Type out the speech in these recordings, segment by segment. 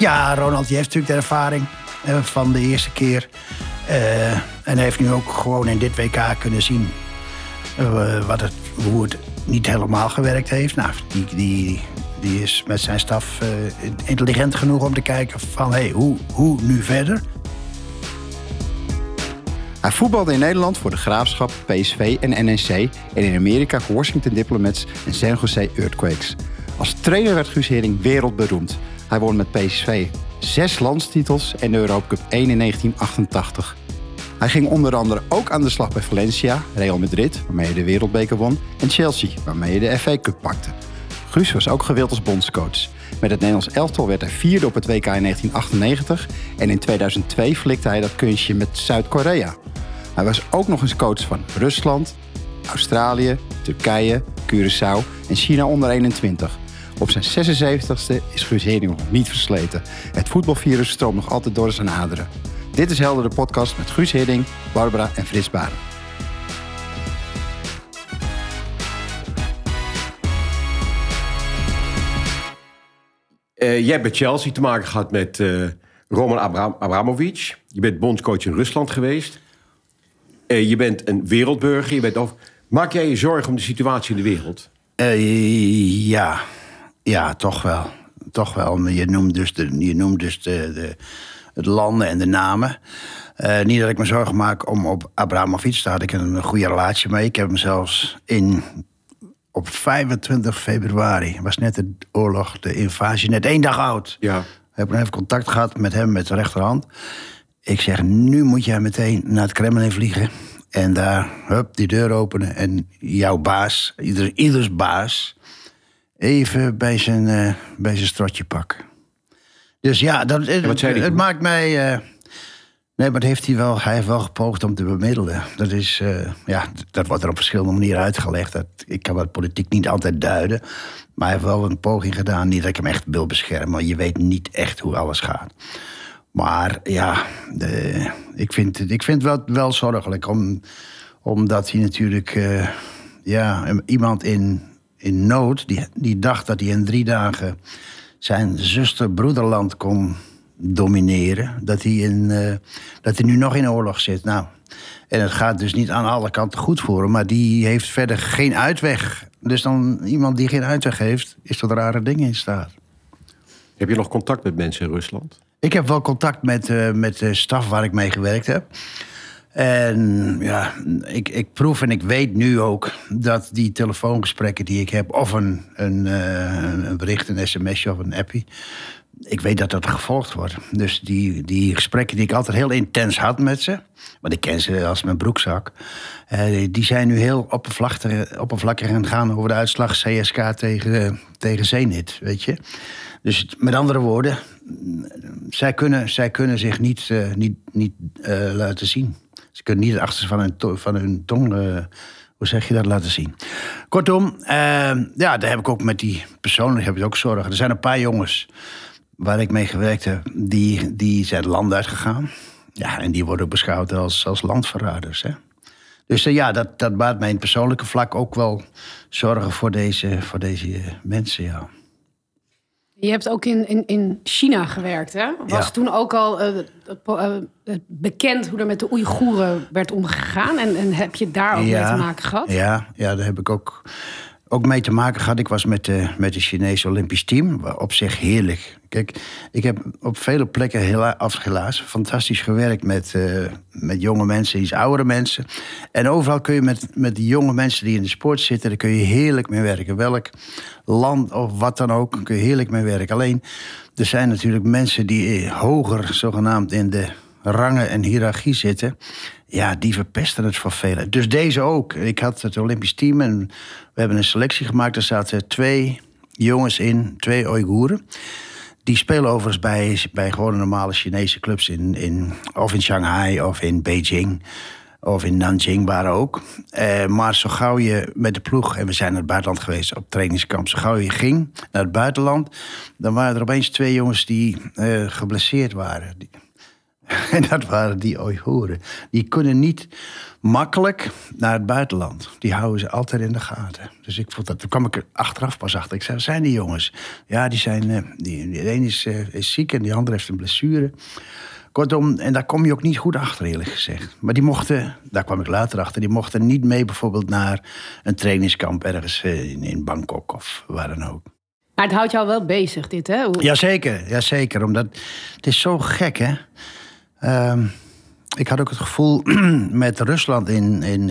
Ja, Ronald heeft natuurlijk de ervaring eh, van de eerste keer. Eh, en heeft nu ook gewoon in dit WK kunnen zien eh, wat het, hoe het niet helemaal gewerkt heeft. Nou, die, die, die is met zijn staf intelligent genoeg om te kijken van hey, hoe, hoe nu verder. Hij voetbalde in Nederland voor de Graafschap, PSV en NEC en in Amerika voor Washington Diplomats en San Jose Earthquakes. Als trainer werd Guus Hering wereldberoemd. Hij won met PSV zes landstitels en de Europa Cup 1 in 1988. Hij ging onder andere ook aan de slag bij Valencia, Real Madrid, waarmee hij de wereldbeker won, en Chelsea, waarmee hij de FA Cup pakte. Guus was ook gewild als bondscoach. Met het Nederlands elftal werd hij vierde op het WK in 1998 en in 2002 flikte hij dat kunstje met Zuid-Korea. Hij was ook nog eens coach van Rusland, Australië, Turkije, Curaçao en China onder 21. Op zijn 76ste is Guus Hering nog niet versleten. Het voetbalvirus stroomt nog altijd door zijn aderen. Dit is Helder de podcast met Guus Hidding, Barbara en Frits Baren. Eh, jij hebt bij Chelsea te maken gehad met eh, Roman Abram Abramovic. Je bent bondscoach in Rusland geweest. Eh, je bent een wereldburger. Je bent over... Maak jij je zorgen om de situatie in de wereld? Eh, ja. Ja, toch wel. Toch wel. Je noemt dus de, je noemt dus de, de, het landen en de namen. Eh, niet dat ik me zorgen maak om op Abramovic. Daar had ik een goede relatie mee. Ik heb hem zelfs in, op 25 februari... was net de oorlog, de invasie, net één dag oud. Ja. heb ik nog even contact gehad met hem met de rechterhand. Ik zeg, nu moet jij meteen naar het Kremlin vliegen. En daar, hup, die deur openen. En jouw baas, ieder, ieders baas, even bij zijn, eh, bij zijn strotje pakken. Dus ja, dat, het, wat zei die het maakt mij... eh, nee, maar dat heeft hij, wel, hij heeft wel gepoogd om te bemiddelen. Dat, is, eh, ja, dat wordt er op verschillende manieren uitgelegd. Dat, ik kan dat politiek niet altijd duiden. Maar hij heeft wel een poging gedaan. Niet dat ik hem echt wil beschermen. Maar je weet niet echt hoe alles gaat. Maar ja, de, ik vind het ik vind wel, wel zorgelijk. Om, omdat hij natuurlijk... eh, ja, iemand in, in nood... Die, die dacht dat hij in drie dagen... zijn zuster-broederland kon domineren. Dat hij, in, eh, dat hij nu nog in oorlog zit. Nou, en het gaat dus niet aan alle kanten goed voor hem. Maar die heeft verder geen uitweg. Dus dan iemand die geen uitweg heeft... is tot rare dingen in staat. Heb je nog contact met mensen in Rusland? Ik heb wel contact met, eh, met de staf waar ik mee gewerkt heb. En ja, ik, ik proef en ik weet nu ook dat die telefoongesprekken die ik heb, of een, een, eh, een bericht, een sms'je of een appie, ik weet dat dat gevolgd wordt. Dus die, die gesprekken die ik altijd heel intens had met ze, want ik ken ze als mijn broekzak, eh, die zijn nu heel oppervlakkig, oppervlakkig gaan over de uitslag CSK tegen, tegen Zenit, weet je. Dus met andere woorden, zij kunnen, zij kunnen zich niet, eh, niet, niet laten zien. Ze kunnen niet het achterste van hun, van hun tong, eh, hoe zeg je dat, laten zien. Kortom, eh, ja, daar heb ik ook met die persoonlijk heb ik ook zorgen. Er zijn een paar jongens waar ik mee gewerkt heb, die, die zijn land uitgegaan. Ja, en die worden beschouwd als, als landverraders. Hè? Dus eh, ja, dat, dat baart mij in het persoonlijke vlak ook wel zorgen voor deze, voor deze mensen, ja. Je hebt ook in, in, in China gewerkt, hè? Was Ja. toen ook al eh, eh, bekend hoe er met de Oeigoeren werd omgegaan? En, en heb je daar ook mee te maken gehad? Ja, ja daar heb ik ook, ook mee te maken gehad. Ik was met de, met het Chinese Olympisch team. Op zich heerlijk. Kijk, ik heb op vele plekken, of helaas, fantastisch gewerkt met, eh, met jonge mensen, iets oudere mensen. En overal kun je met, met die jonge mensen die in de sport zitten, daar kun je heerlijk mee werken. Welk land of wat dan ook, kun je heerlijk mee werken. Alleen, er zijn natuurlijk mensen die eh, hoger, zogenaamd, in de rangen en hiërarchie zitten. Ja, die verpesten het voor velen. Dus deze ook. Ik had het Olympisch team en we hebben een selectie gemaakt. Er zaten twee jongens in, twee Oeigoeren. Die spelen overigens bij, bij gewoon normale Chinese clubs in, in, of in Shanghai of in Beijing. Of in Nanjing waren ook. Eh, maar zo gauw je met de ploeg, en we zijn naar het buitenland geweest op trainingskamp, zo gauw je ging naar het buitenland, dan waren er opeens twee jongens die eh, geblesseerd waren. Die, En dat waren die Oeigoeren. Die kunnen niet makkelijk naar het buitenland. Die houden ze altijd in de gaten. Dus ik vond dat, toen kwam ik er achteraf pas achter. Ik zei, zijn die jongens? Ja, die zijn, eh, die, de een is, eh, is ziek en die andere heeft een blessure. Kortom, en daar kom je ook niet goed achter, eerlijk gezegd. Maar die mochten, daar kwam ik later achter, die mochten niet mee bijvoorbeeld naar een trainingskamp ergens eh, in, in Bangkok of waar dan ook. Maar het houdt jou wel bezig, dit, hè? Hoe- Jazeker, jazeker. Omdat het is zo gek, hè. Ehm, ik had ook het gevoel met Rusland in, in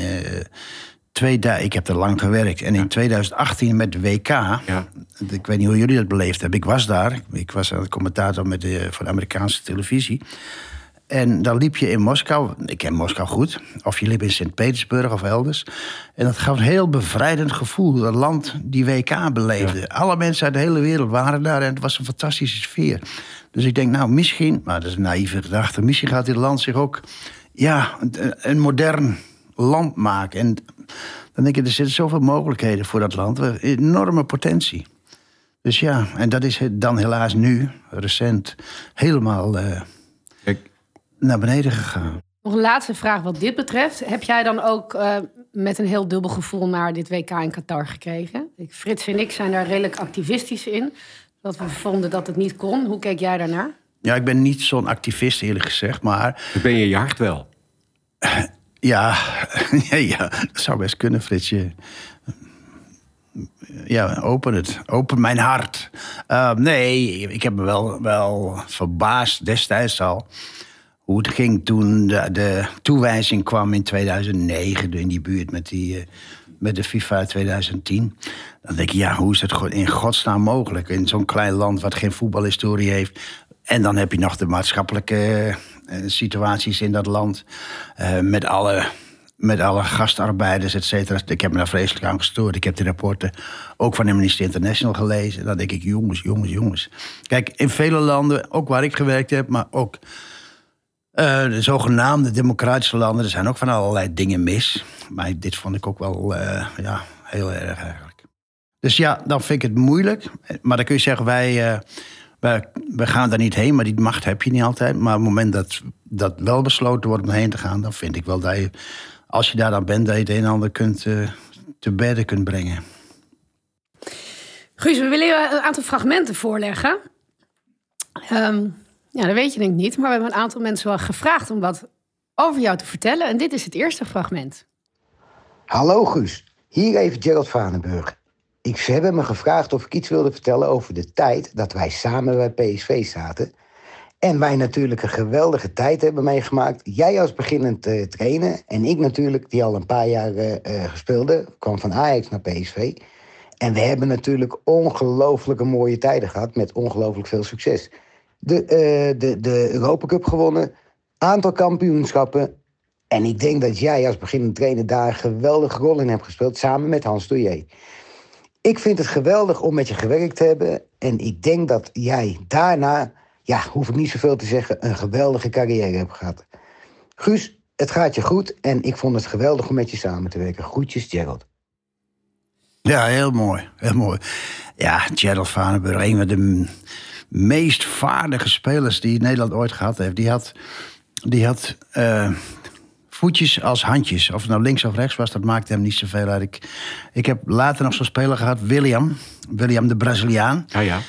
2000... Ik heb er lang gewerkt. En in 2018 met de WK... Ja. Ik weet niet hoe jullie dat beleefd hebben. Ik was daar. Ik was een commentator met de, voor de Amerikaanse televisie. En dan liep je in Moskou. Ik ken Moskou goed. Of je liep in Sint-Petersburg of elders. En dat gaf een heel bevrijdend gevoel. Dat land die WK beleefde. Alle mensen uit de hele wereld waren daar. En het was een fantastische sfeer. Dus ik denk, nou, misschien... Maar dat is een naïeve gedachte. Misschien gaat dit land zich ook... Ja, een, modern land maken. En dan denk ik, er zitten zoveel mogelijkheden voor dat land. Een enorme potentie. Dus ja, en dat is het dan helaas nu, recent, helemaal eh, naar beneden gegaan. Nog een laatste vraag wat dit betreft. Heb jij dan ook eh, met een heel dubbel gevoel naar dit WK in Qatar gekregen? Ik- Frits en ik zijn daar redelijk activistisch in. Dat we vonden dat het niet kon. Hoe keek jij daarnaar? Ja, ik ben niet zo'n activist eerlijk gezegd, maar dan ben je je hart wel. ja, ja, ja dat zou best kunnen, Fritsje. Ja, open het. Open mijn hart. Uh, nee, ik heb me wel, wel verbaasd destijds al. Hoe het ging toen de, de toewijzing kwam in 2009 in die buurt met, die, uh, met de FIFA 2010. Dan denk je, ja, hoe is het in godsnaam mogelijk? In zo'n klein land wat geen voetbalhistorie heeft. En dan heb je nog de maatschappelijke uh, situaties in dat land. Uh, met alle met alle gastarbeiders, et cetera. Ik heb me daar vreselijk aan gestoord. Ik heb de rapporten ook van Amnesty International gelezen. Dan denk ik, jongens, jongens, jongens. Kijk, in vele landen, ook waar ik gewerkt heb... maar ook uh, de zogenaamde democratische landen... er zijn ook van allerlei dingen mis. Maar dit vond ik ook wel uh, ja, heel erg eigenlijk. Dus ja, dan vind ik het moeilijk. Maar dan kun je zeggen, wij... Uh, wij, gaan daar niet heen, maar die macht heb je niet altijd. Maar op het moment dat dat wel besloten wordt om heen te gaan... dan vind ik wel dat je als je daar dan bent, dat je het een en ander kunt, te bedden kunt brengen. Guus, we willen je een aantal fragmenten voorleggen. Um, ja, dat weet je denk ik niet, maar we hebben een aantal mensen wel gevraagd om wat over jou te vertellen. En dit is het eerste fragment. Hallo Guus, hier even Gerald Vanenburg. Ik, ze hebben me gevraagd of ik iets wilde vertellen over de tijd dat wij samen bij PSV zaten. En wij natuurlijk een geweldige tijd hebben meegemaakt. Jij als beginnend uh, trainer en ik natuurlijk, die al een paar jaar uh, uh, speelde. kwam van Ajax naar PSV. En we hebben natuurlijk ongelooflijke mooie tijden gehad met ongelooflijk veel succes. De, de, de Europa Cup gewonnen, aantal kampioenschappen. En ik denk dat jij als beginnend trainer daar een geweldige rol in hebt gespeeld, samen met Hans Douillet. Ik vind het geweldig om met je gewerkt te hebben. En ik denk dat jij daarna ja, hoef ik niet zoveel te zeggen, een geweldige carrière heb gehad. Guus, het gaat je goed en ik vond het geweldig om met je samen te werken. Groetjes, Gerald. Ja, heel mooi. Heel mooi. Ja, Gerald Vanenburg, een van de meest vaardige spelers die Nederland ooit gehad heeft. Die had, die had uh, voetjes als handjes. Of het nou links of rechts was, dat maakte hem niet zoveel uit. Ik, ik heb later nog zo'n speler gehad, William. William de Braziliaan. Ja, ja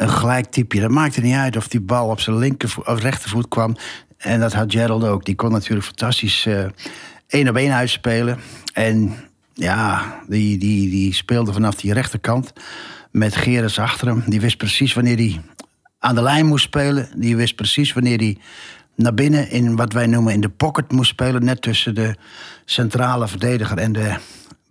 een gelijk typje. Dat maakte niet uit of die bal op zijn linker of rechtervoet kwam. En dat had Gerald ook. Die kon natuurlijk fantastisch uh, één op één uitspelen. En ja, die, die, die speelde vanaf die rechterkant met Gerrits achter hem. Die wist precies wanneer hij aan de lijn moest spelen. Die wist precies wanneer hij naar binnen in wat wij noemen in de pocket moest spelen. Net tussen de centrale verdediger en de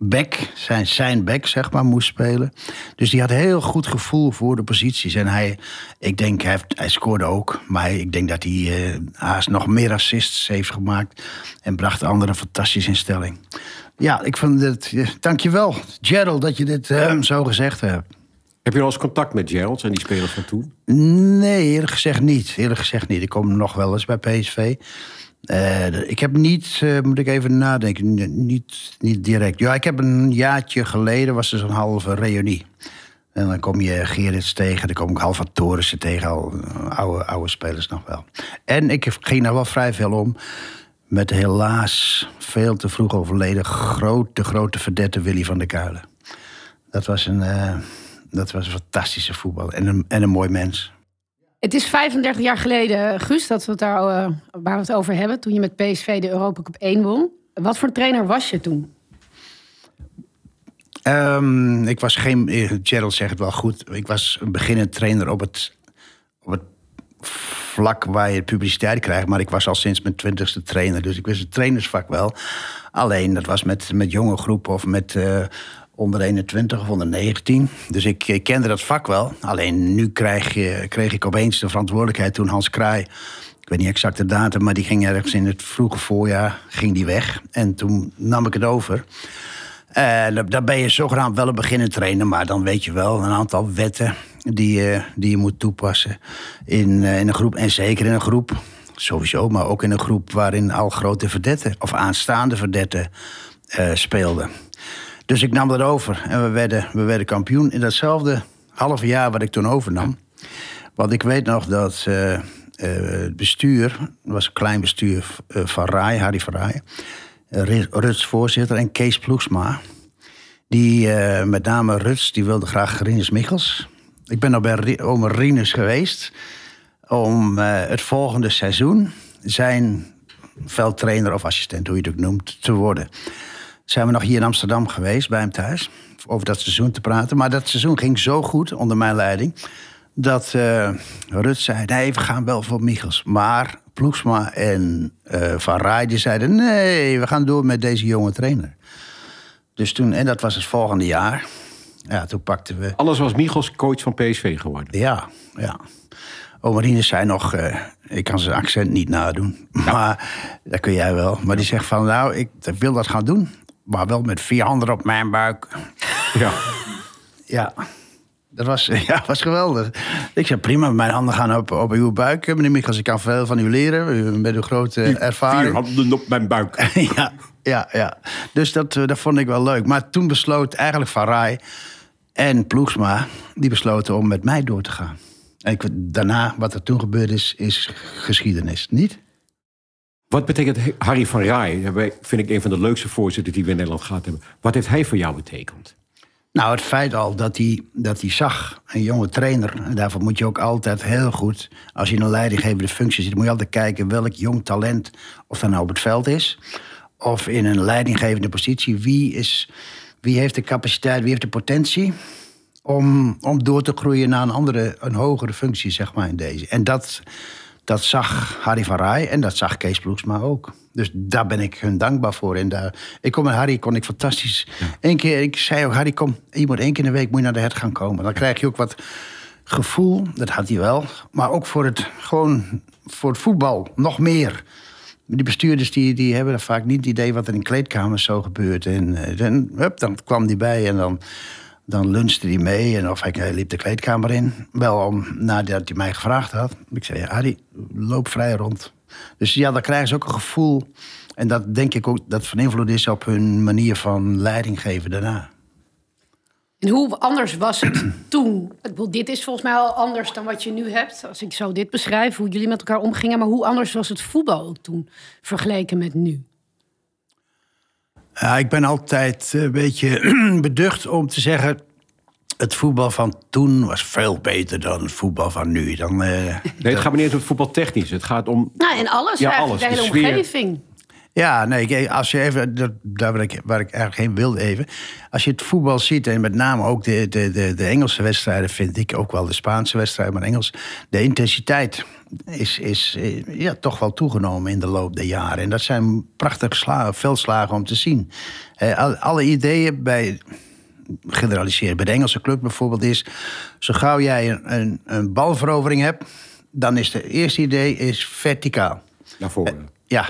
back, zijn, zijn back, zeg maar, moest spelen. Dus die had heel goed gevoel voor de posities. En hij, ik denk, hij, heeft, hij scoorde ook. Maar ik denk dat hij uh, haast nog meer assists heeft gemaakt. En bracht anderen fantastisch in stelling. Ja, ik vond het. Dankjewel, Gerald, dat je dit uh, zo gezegd hebt. Heb je al eens contact met Gerald en die spelers van toen? Nee, eerlijk gezegd niet. Eerlijk gezegd niet. Ik kom nog wel eens bij PSV. Uh, ik heb niet, uh, moet ik even nadenken, niet, niet direct. Ja, ik heb een jaartje geleden, was er zo'n halve reunie. En dan kom je Gerrits tegen, dan kom ik Halva Torissen tegen, al eh, oude, oude spelers nog wel. En ik ging daar wel vrij veel om met helaas veel te vroeg overleden grote, grote verdette Willy van der Kuilen. Dat was een, eh, dat was een fantastische voetbal en een, en een mooi mens. Het is 35 jaar geleden, Guus, dat we het daar, eh, waar we het over hebben. Toen je met PSV de Europa Cup 1 won. Wat voor trainer was je toen? Ehm, ik was geen, eh, Gerald zegt het wel goed. Ik was een beginnend trainer op het, op het vlak waar je publiciteit krijgt. Maar ik was al sinds mijn twintigste trainer. Dus ik wist het trainersvak wel. Alleen, dat was met, met jonge groepen of met eh, onder 21 of onder 19. Dus ik, kende dat vak wel. Alleen nu krijg je, kreeg ik opeens de verantwoordelijkheid toen Hans Kraai... Ik weet niet exact de datum, maar die ging ergens in het vroege voorjaar ging die weg. En toen nam ik het over. En dan ben je zogenaamd wel een beginnend trainer, maar dan weet je wel een aantal wetten die je, die je moet toepassen in, eh, in een groep. En zeker in een groep, sowieso, maar ook in een groep waarin al grote verdetten of aanstaande verdetten uh, speelden. Dus ik nam dat over en we werden, we werden kampioen in datzelfde half jaar wat ik toen overnam. Want ik weet nog dat uh, het bestuur, het was een klein bestuur van Rai, Harry van Rai Ruts voorzitter en Kees Ploegsma. Die, met name Ruts, die wilde graag Rinus Michels. Ik ben nog bij Omer Rinus geweest om het volgende seizoen zijn veldtrainer of assistent, hoe je het ook noemt, te worden. Zijn we nog hier in Amsterdam geweest, bij hem thuis, over dat seizoen te praten. Maar dat seizoen ging zo goed onder mijn leiding dat uh, Ruts zei: nee, we gaan wel voor Michels. Maar Ploegsma en uh, Van Rij die zeiden... nee, we gaan door met deze jonge trainer. Dus toen, en dat was het volgende jaar... Ja, toen pakten we... Alles was Michels coach van PSV geworden. Ja, ja. Omarine zei nog, uh, ik kan zijn accent niet nadoen. Maar dat kun jij wel. Maar die zegt van, nou, ik wil dat gaan doen. Maar wel met vier handen op mijn buik. Ja. Ja. Dat was, ja, was geweldig. Ik zei, prima, mijn handen gaan op, op uw buik. Meneer Michels, ik kan veel van u leren. Met uw grote ervaring. Vier handen op mijn buik. ja, ja, ja. Dus dat, dat vond ik wel leuk. Maar toen besloot eigenlijk Van Rij en Ploegsma... die besloten om met mij door te gaan. En ik, daarna, wat er toen gebeurd is, is geschiedenis. Niet? Wat betekent Harry van Rij? vind ik een van de leukste voorzitters die we in Nederland gehad hebben. Wat heeft hij voor jou betekend? Nou, het feit al dat hij, dat hij zag, een jonge trainer. En daarvoor moet je ook altijd heel goed, als je in een leidinggevende functie zit, moet je altijd kijken welk jong talent, of dat nou op het veld is, of in een leidinggevende positie, wie, is, wie heeft de capaciteit, wie heeft de potentie om, om door te groeien naar een andere, een hogere functie, zeg maar, in deze. En dat, dat zag Harry van Rij en dat zag Kees Ploegsma ook. Dus daar ben ik hun dankbaar voor. En daar, ik kom met Harry, kon ik fantastisch. Eén keer, ik zei ook, Harry, kom, je moet één keer in de week moet je naar de het gaan komen. Dan krijg je ook wat gevoel, dat had hij wel. Maar ook voor het, gewoon voor het voetbal, nog meer. Die bestuurders die, die hebben er vaak niet het idee wat er in kleedkamers zo gebeurt. En, eh, en hup, dan kwam die bij en dan, dan lunchte hij mee. En of hij liep de kleedkamer in. Wel om, nadat hij mij gevraagd had. Ik zei, Harry, loop vrij rond. Dus ja, dan krijgen ze ook een gevoel. En dat denk ik ook dat van invloed is op hun manier van leiding geven daarna. En hoe anders was het toen? Dit is volgens mij al anders dan wat je nu hebt. Als ik zo dit beschrijf, hoe jullie met elkaar omgingen. Maar hoe anders was het voetbal toen vergeleken met nu? Ja, ik ben altijd een beetje beducht om te zeggen het voetbal van toen was veel beter dan het voetbal van nu. Dan, uh, nee, het gaat niet eens om voetbal technisch. Het gaat om. Nou, en alles, ja, alles. De hele omgeving. Ja, nee, als je even, daar waar ik, waar ik eigenlijk heen wilde even. Als je het voetbal ziet, en met name ook de, de, de, de Engelse wedstrijden, vind ik ook wel de Spaanse wedstrijden, maar Engels. De intensiteit is, is eh, ja, toch wel toegenomen in de loop der jaren. En dat zijn prachtige slagen, veldslagen om te zien. alle ideeën bij generaliseren. Bij de Engelse club bijvoorbeeld is... zo gauw jij een, een, een balverovering hebt... dan is het eerste idee is verticaal. Naar voren. Eh, ja.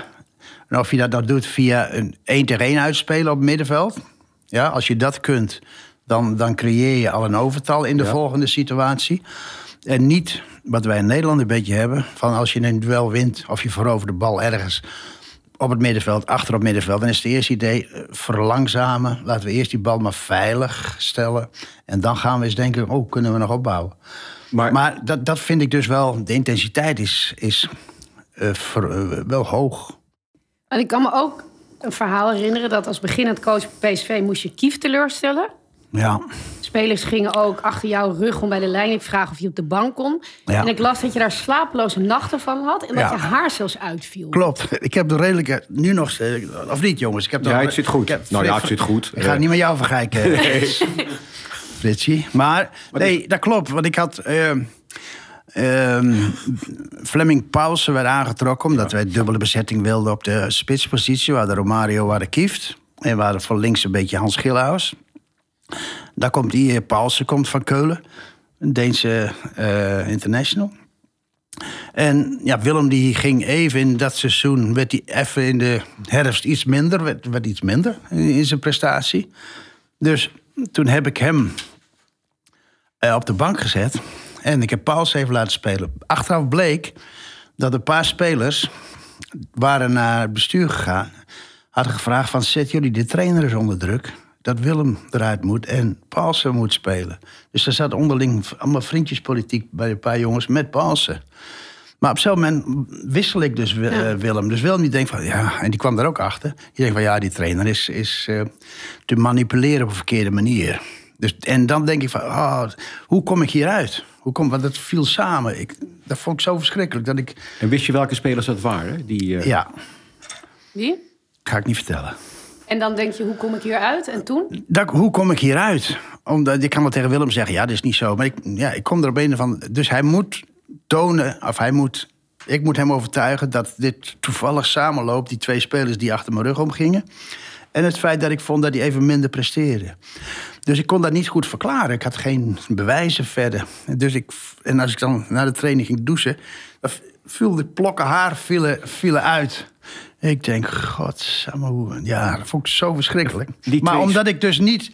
En of je dat, dat doet via een 1 tegen 1 uitspelen op het middenveld... Ja, als je dat kunt, dan, dan creëer je al een overtal in de volgende situatie. En niet wat wij in Nederland een beetje hebben: van als je een duel wint of je verovert de bal ergens op het middenveld, achter op het middenveld. Dan is het eerste idee eh, verlangzamen. Laten we eerst die bal maar veilig stellen. En dan gaan we eens denken, oh, kunnen we nog opbouwen? Maar, Maar dat, dat vind ik dus wel, de intensiteit is, is eh, ver- eh, wel hoog. En ik kan me ook een verhaal herinneren dat als beginnend coach bij PSV moest je Kief teleurstellen. Ja, Spelers gingen ook achter jouw rug om bij de leiding vragen of je op de bank kon. Ja. En ik las dat je daar slapeloze nachten van had en dat Ja. je haar zelfs uitviel. klopt. Ik heb de redelijke, nu nog, of niet jongens? Ik heb Ja, het zit goed. heb- Nou ja, het zit goed. Ik ga het niet met jou vergelijken, Fritsie. Maar, nee, dat klopt. Want ik had... eh, ehm, Fleming Paulsen werd aangetrokken... omdat wij dubbele bezetting wilden op de spitspositie. We hadden Romario, we hadden Kieft. En we hadden voor links een beetje Hans Gillenhuis. Daar komt die, eh, Paulsen komt van Keulen. Een Deense eh, international. En ja, Willem die ging even in dat seizoen... werd hij even in de herfst iets minder. Werd, iets minder in, in zijn prestatie. Dus toen heb ik hem eh, op de bank gezet. En ik heb Pauls even laten spelen. Achteraf bleek dat een paar spelers waren naar het bestuur gegaan. Hadden gevraagd van, zet jullie de trainer eens onder druk. Dat Willem eruit moet en Paulsen moet spelen. Dus er zat onderling allemaal vriendjespolitiek bij een paar jongens met Paulsen. Maar op zo'n moment wissel ik dus eh, Willem. Dus Willem die denkt van, ja, en die kwam daar ook achter. Die denkt van, ja, die trainer is, is eh, te manipuleren op een verkeerde manier. Dus, en dan denk ik van, oh, hoe kom ik hieruit? Hoe kom, want het viel samen. Ik, dat vond ik zo verschrikkelijk dat ik, En wist je welke spelers dat waren? Die, eh, ja, Wie? ga ik niet vertellen. En dan denk je, hoe kom ik hier uit? En toen? Dat, hoe kom ik hieruit? Omdat ik kan wel tegen Willem zeggen, ja, dat is niet zo. Maar ik, ja, ik kom er op een van. Dus hij moet tonen, of hij moet. Ik moet hem overtuigen dat dit toevallig samenloopt, die twee spelers die achter mijn rug omgingen. En het feit dat ik vond dat hij even minder presteerde. Dus ik kon dat niet goed verklaren. Ik had geen bewijzen verder. Dus ik, en als ik dan na de training ging douchen, viel de plokken haar vielen, vielen uit. Ik denk, godsamme, hoe... Ja, dat vond ik zo verschrikkelijk. Die maar twee- omdat ik dus niet...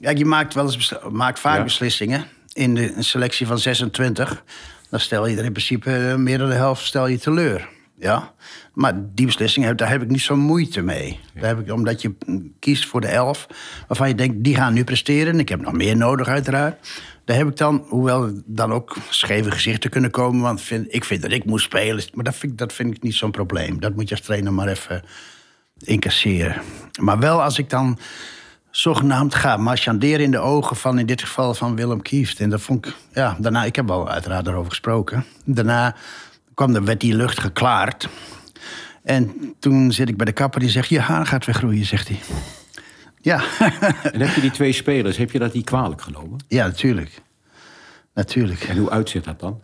Kijk, je maakt, wel eens, maakt vaak Ja. beslissingen in de een selectie van 26. Dan stel je er in principe eh, meer dan de helft stel je teleur. Ja? Maar die beslissing, heb- daar heb ik niet zo'n moeite mee. Daar heb ik, omdat je kiest voor de elf waarvan je denkt, die gaan nu presteren. Ik heb nog meer nodig uiteraard. Daar heb ik dan, hoewel dan ook scheve gezichten kunnen komen... want vind, ik vind dat ik moet spelen. Maar dat vind, ik- dat vind ik niet zo'n probleem. Dat moet je als trainer maar even incasseren. Maar wel als ik dan zogenaamd ga marchanderen in de ogen van in dit geval van Willem Kieft. En dat vond ik, ja, daarna, ik heb wel uiteraard daarover gesproken. Daarna kwam de, werd die lucht geklaard. En toen zit ik bij de kapper die zegt, je haar gaat weer groeien, zegt hij. Ja, En heb je die twee spelers, heb je dat niet kwalijk genomen? ja, natuurlijk. Natuurlijk. En hoe uitziet dat dan?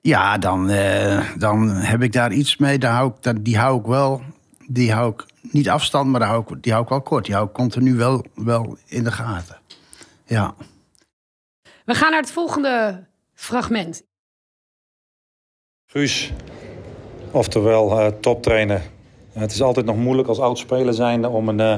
Ja, dan, eh, dan heb ik daar iets mee. Daar hou ik, dat- die hou ik wel. Die hou ik niet afstand, maar daar hou ik, die hou ik wel kort. Die hou ik continu wel, wel in de gaten. Ja. We gaan naar het volgende fragment. Guus, oftewel eh toptrainer. het is altijd nog moeilijk als oud-speler zijnde om een, eh,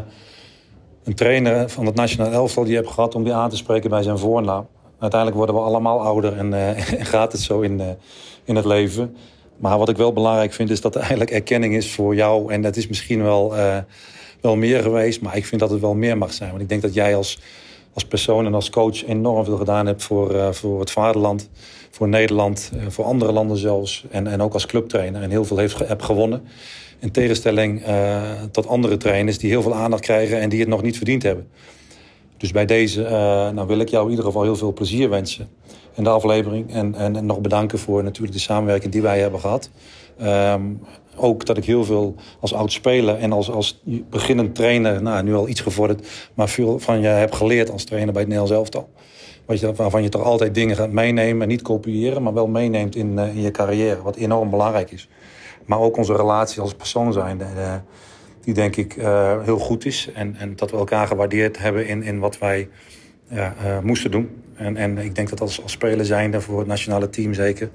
een trainer van het nationaal elftal die je hebt gehad... om die aan te spreken bij zijn voornaam. Uiteindelijk worden we allemaal ouder en, eh, gaat het zo in, in het leven. Maar wat ik wel belangrijk vind is dat er eigenlijk erkenning is voor jou. En dat is misschien wel, wel meer geweest, maar ik vind dat het wel meer mag zijn. Want ik denk dat jij als, als persoon en als coach enorm veel gedaan hebt voor, voor het vaderland, voor Nederland, eh, voor andere landen zelfs. En, en ook als clubtrainer en heel veel heeft, hebt gewonnen. In tegenstelling eh, tot andere trainers die heel veel aandacht krijgen en die het nog niet verdiend hebben. Dus bij deze eh, nou wil ik jou in ieder geval heel veel plezier wensen in de aflevering. En, en, en nog bedanken voor natuurlijk de samenwerking die wij hebben gehad. Ehm, ook dat ik heel veel als oud speler en als, als beginnend trainer, nou nu al iets gevorderd, maar veel van je hebt geleerd als trainer bij het Nederlands elftal. Wat je, waarvan je toch altijd dingen gaat meenemen, niet kopiëren, maar wel meeneemt in, eh, in je carrière, wat enorm belangrijk is. Maar ook onze relatie als persoon zijn, eh, die denk ik eh, heel goed is. En, en dat we elkaar gewaardeerd hebben in, in wat wij ja, eh, moesten doen. En, en ik denk dat als, als speler zijnde voor het nationale team zeker...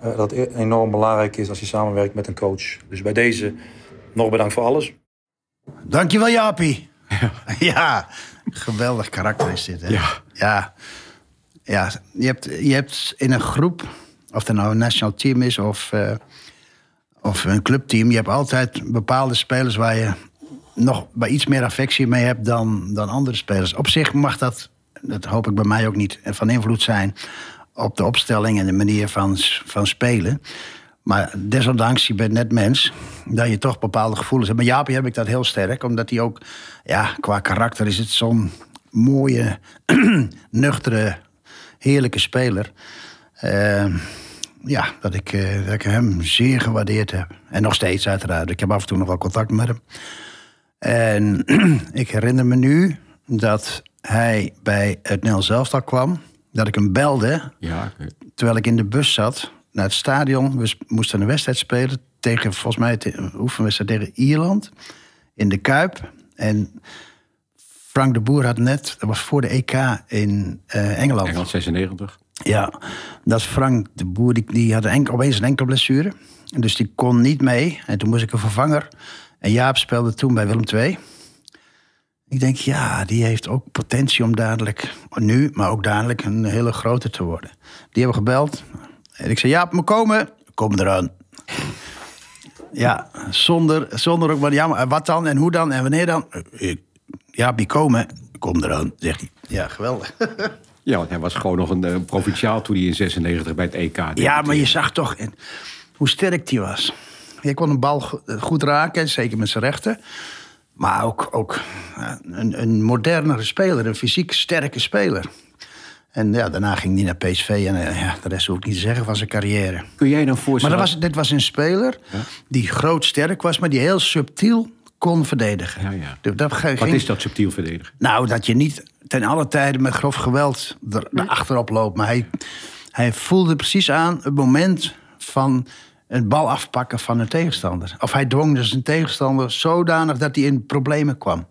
eh, dat het enorm belangrijk is als je samenwerkt met een coach. Dus bij deze nog bedankt voor alles. Dankjewel, Jaapie. Ja. geweldig karakter is dit. Hè? Ja. Ja. Ja. Je, hebt, je hebt in een groep, of het nou een nationaal team is of, eh, of een clubteam, je hebt altijd bepaalde spelers waar je nog bij iets meer affectie mee hebt dan, dan andere spelers. Op zich mag dat, dat hoop ik bij mij ook niet, van invloed zijn op de opstelling en de manier van, van spelen. Maar desondanks, je bent net mens, dat je toch bepaalde gevoelens hebt. Maar Jaapie heb ik dat heel sterk, omdat hij ook, ja, qua karakter is het zo'n mooie, nuchtere, heerlijke speler. Uh, ja, dat ik, uh, dat ik hem zeer gewaardeerd heb. En nog steeds uiteraard. Ik heb af en toe nog wel contact met hem. En ik herinner me nu dat hij bij het Nel Zelfstal kwam. Dat ik hem belde, Ja, terwijl ik in de bus zat naar het stadion. We moesten een wedstrijd spelen tegen, volgens mij, een oefenwedstrijd tegen Ierland. In de Kuip. En Frank de Boer had net, dat was voor de EK in uh, Engeland. Engeland 96. Ja, dat Frank de Boer, die, die had enkel, opeens een enkel blessure. Dus die kon niet mee. En toen moest ik een vervanger. En Jaap speelde toen bij Willem II. Ik denk, ja, die heeft ook potentie om dadelijk, nu, maar ook dadelijk een hele grote te worden. Die hebben gebeld. En ik zei, Jaap, moet komen. Kom eraan. Ja, zonder, zonder ook maar, ja, maar wat dan en hoe dan en wanneer dan? Ik, Die komen. Kom eraan, zegt hij. Ja, geweldig. Ja, want hij was gewoon nog een uh, provinciaal toen hij in 96 bij het EK. Ja, maar je zag toch en, hoe sterk die was. Je kon een bal goed raken, zeker met zijn rechter. Maar ook, ook een, een modernere speler, een fysiek sterke speler. En ja, daarna ging hij naar PSV en ja, de rest hoef ik niet te zeggen van zijn carrière. Kun jij dan voorstellen... Maar dat was, dit was een speler ja? die groot sterk was, maar die heel subtiel kon verdedigen. Ja, ja. Dat ging, Wat is dat subtiel verdedigen? Nou, dat je niet ten alle tijden met grof geweld er, achterop loopt. Maar hij, hij voelde precies aan het moment van een bal afpakken van een tegenstander. Of hij dwong dus een tegenstander zodanig dat hij in problemen kwam.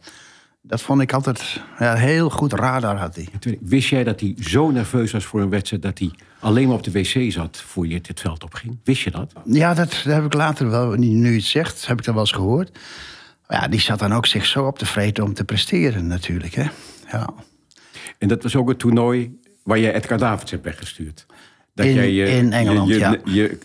Dat vond ik altijd ja, heel goed radar had hij. Wist jij dat hij zo nerveus was voor een wedstrijd... dat hij alleen maar op de wc zat voor je dit veld opging? Wist je dat? Ja, dat, dat heb ik later wel, nu je het zegt, heb ik dat wel eens gehoord. Ja, die zat dan ook zich zo op te vreten om te presteren natuurlijk. Hè? Ja. En dat was ook het toernooi waar jij Edgar Davids hebt weggestuurd. Dat in, jij je, in Engeland, je, ja. Je,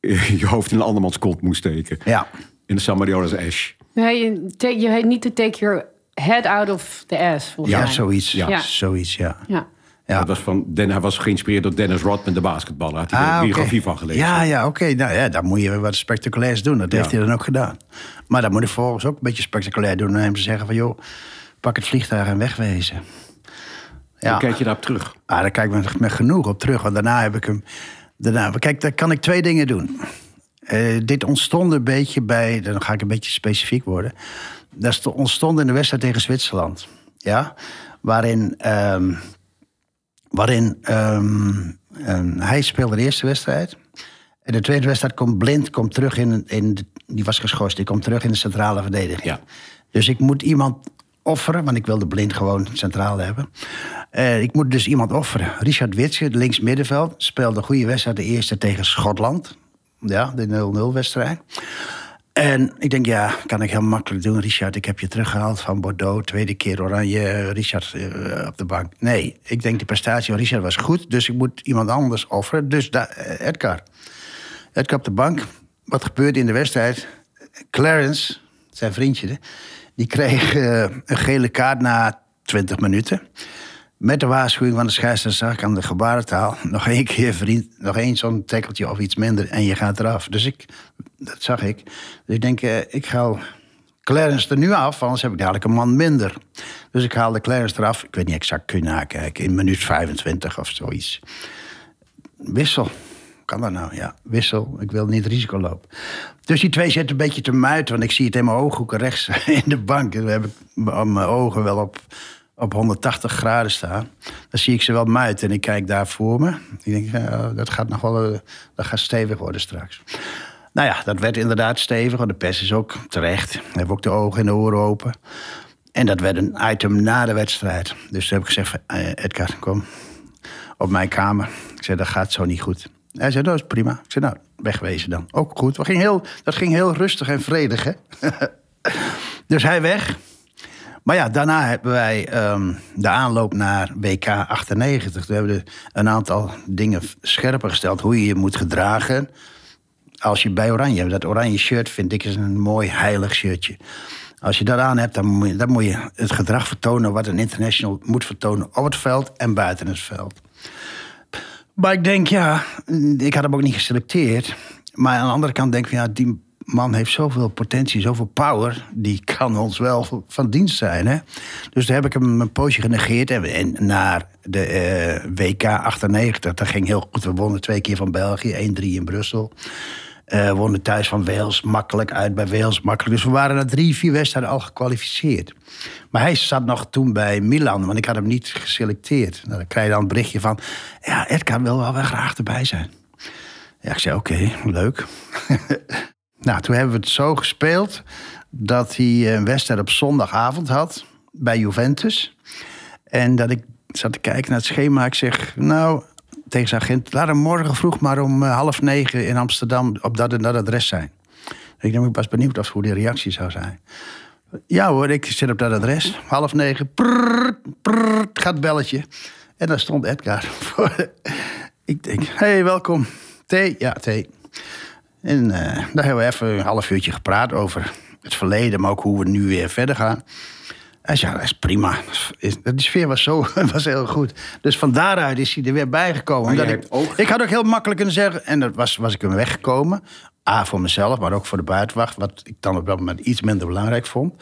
je, je, hoofd in een andermans kont moest steken. Ja. In de San Mario's Ash. Nee, je, heet niet to take your head out of the ass. Ja, mij. zoiets. Ja. Ja. Zoiets, ja. Ja. Ja. Dat was van, Den, hij was geïnspireerd door Dennis Rodman, de basketballer. Had hij Ah, de biografie van gelezen. Ja, ja, oké. Nou ja, dan moet je wat spectaculairs doen. Dat heeft hij dan ook gedaan. Maar dan moet ik volgens ook een beetje spectaculair doen. En hem te zeggen van, joh, pak het vliegtuig en wegwezen. Ja, Hoe kijk je daarop terug? ah, daar kijk ik met, genoeg op terug. Want daarna heb ik hem... Daarna, kijk, daar kan ik twee dingen doen. Eh, dit ontstond een beetje bij... Dan ga ik een beetje specifiek worden. Dat sto- ontstond in de wedstrijd tegen Zwitserland. Ja? Waarin... ehm, waarin ehm, ehm, hij speelde de eerste wedstrijd. En de tweede wedstrijd komt Blind komt terug in, in de- die was geschorst. Die komt terug in de centrale verdediging. Ja. Dus ik moet iemand offeren, want ik wilde Blind gewoon centraal hebben. Eh, ik moet dus iemand offeren. Richard Witse, links middenveld, speelde een goede wedstrijd de eerste tegen Schotland. Ja, de 0-0 wedstrijd. En ik denk, ja, kan ik heel makkelijk doen. Richard, ik heb je teruggehaald van Bordeaux. Tweede keer Oranje, Richard eh, op de bank. Nee, ik denk de prestatie van Richard was goed. Dus ik moet iemand anders offeren. Dus eh, Edgar. Edgar op de bank. Wat gebeurde in de wedstrijd? Clarence, zijn vriendje, die kreeg eh, een gele kaart na 20 minuten. Met de waarschuwing van de scheidsrechter zag ik aan de gebarentaal... nog één keer, vriend, nog één zo'n tackeltje of iets minder... en je gaat eraf. Dus ik, dat zag ik. Dus ik denk, eh, ik haal Clarence er nu af... anders heb ik dadelijk een man minder. Dus ik haalde Clarence eraf. Ik weet niet exact, kun je nakijken. In minuut 25 of zoiets. Wissel. Kan dat nou? Ja, wissel. Ik wil niet risico lopen. Dus die twee zitten een beetje te muiten. Want ik zie het in mijn ooghoeken rechts in de bank. En dan heb ik mijn ogen wel op, op 180 graden staan. Dan zie ik ze wel muiten. En ik kijk daar voor me. Ik denk, dat gaat nog wel eh, dat gaat stevig worden straks. Nou ja, dat werd inderdaad stevig. De pers is ook terecht. We hebben ook de ogen en de oren open. En dat werd een item na de wedstrijd. Dus toen heb ik gezegd, eh, Edgar, kom op mijn kamer. Ik zei, dat gaat zo niet goed. Hij zei, dat is prima. Ik zei, nou, wegwezen dan. Ook goed. Dat ging heel, dat ging heel rustig en vredig, hè. dus hij weg. Maar ja, daarna hebben wij ehm, de aanloop naar WK 98. Toen hebben we een aantal dingen scherper gesteld. Hoe je je moet gedragen als je bij Oranje, dat oranje shirt vind ik is een mooi heilig shirtje. Als je dat aan hebt, dan moet je, dan moet je het gedrag vertonen wat een international moet vertonen op het veld en buiten het veld. Maar ik denk, ja, ik had hem ook niet geselecteerd. Maar aan de andere kant denk ik, ja, die man heeft zoveel potentie, zoveel power. Die kan ons wel van dienst zijn. Hè? Dus daar heb ik hem een poosje genegeerd. En, naar de eh, WK 98, dat ging heel goed. We wonnen twee keer van België, 1-3 in Brussel. Eh wonnen thuis van Wales, makkelijk uit bij Wales, makkelijk. Dus we waren na drie, vier wedstrijden al gekwalificeerd. Maar hij zat nog toen bij Milan, want ik had hem niet geselecteerd. Nou, dan krijg je dan een berichtje van... ja, Edgar wil wel, wel graag erbij zijn. Ja, ik zei, oké, leuk. nou, toen hebben we het zo gespeeld... dat hij een wedstrijd op zondagavond had bij Juventus. En dat ik zat te kijken naar het schema. Ik zeg, nou, tegen zijn agent... laat hem morgen vroeg maar om eh, half negen in Amsterdam... op dat en dat adres zijn. Ik denk, ik was benieuwd of hoe die reactie zou zijn. Ja hoor, ik zit op dat adres. Half negen. Prrrt, prrrt, gaat belletje. En daar stond Edgar voor. Ik denk, hey, welkom. Thee? Ja, thee. En eh, daar hebben we even een half uurtje gepraat over het verleden, maar ook hoe we nu weer verder gaan. Hij zei, ja, dat is prima. Die sfeer was, zo, was heel goed. Dus van daaruit is hij er weer bijgekomen. Je ik, ook- ik had ook heel makkelijk kunnen zeggen, en dat was, was ik hem weggekomen. A, voor mezelf, maar ook voor de buitenwacht. Wat ik dan op dat moment iets minder belangrijk vond.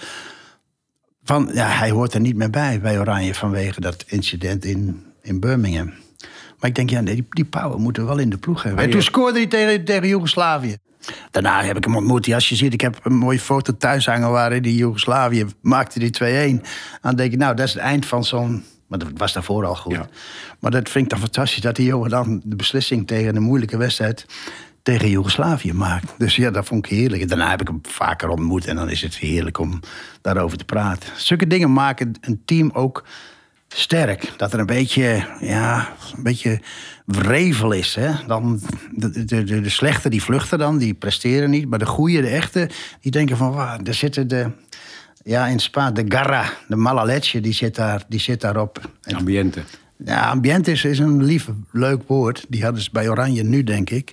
Van, ja, hij hoort er niet meer bij, bij Oranje, vanwege dat incident in, in Birmingham. Maar ik denk, ja, nee, die, die power moeten we wel in de ploeg hebben. En toen scoorde hij tegen, tegen Joegoslavië. Daarna heb ik hem ontmoet. Als je ziet, ik heb een mooie foto thuis hangen waarin die Joegoslavië maakte die 2-1. Dan denk ik, nou, dat is het eind van zo'n... Maar dat was daarvoor al goed. Ja. Maar dat vind ik dan fantastisch dat die jongen dan de beslissing tegen een moeilijke wedstrijd tegen Joegoslavië maakt. Dus ja, dat vond ik heerlijk. En daarna heb ik hem vaker ontmoet en dan is het heerlijk om daarover te praten. Zulke dingen maken een team ook sterk. Dat er een beetje, ja, een beetje wrevel is. Hè? Dan, de, de, de, de slechte die vluchten dan, die presteren niet. Maar de goede, de echte, die denken van... Wauw, daar zitten de... Ja, in Spa, de garra, de mala leche, die zit, daar, die zit daarop. En Ambiente. Ja, ambiente is, is een lief, leuk woord. Die hadden ze bij Oranje nu, denk ik.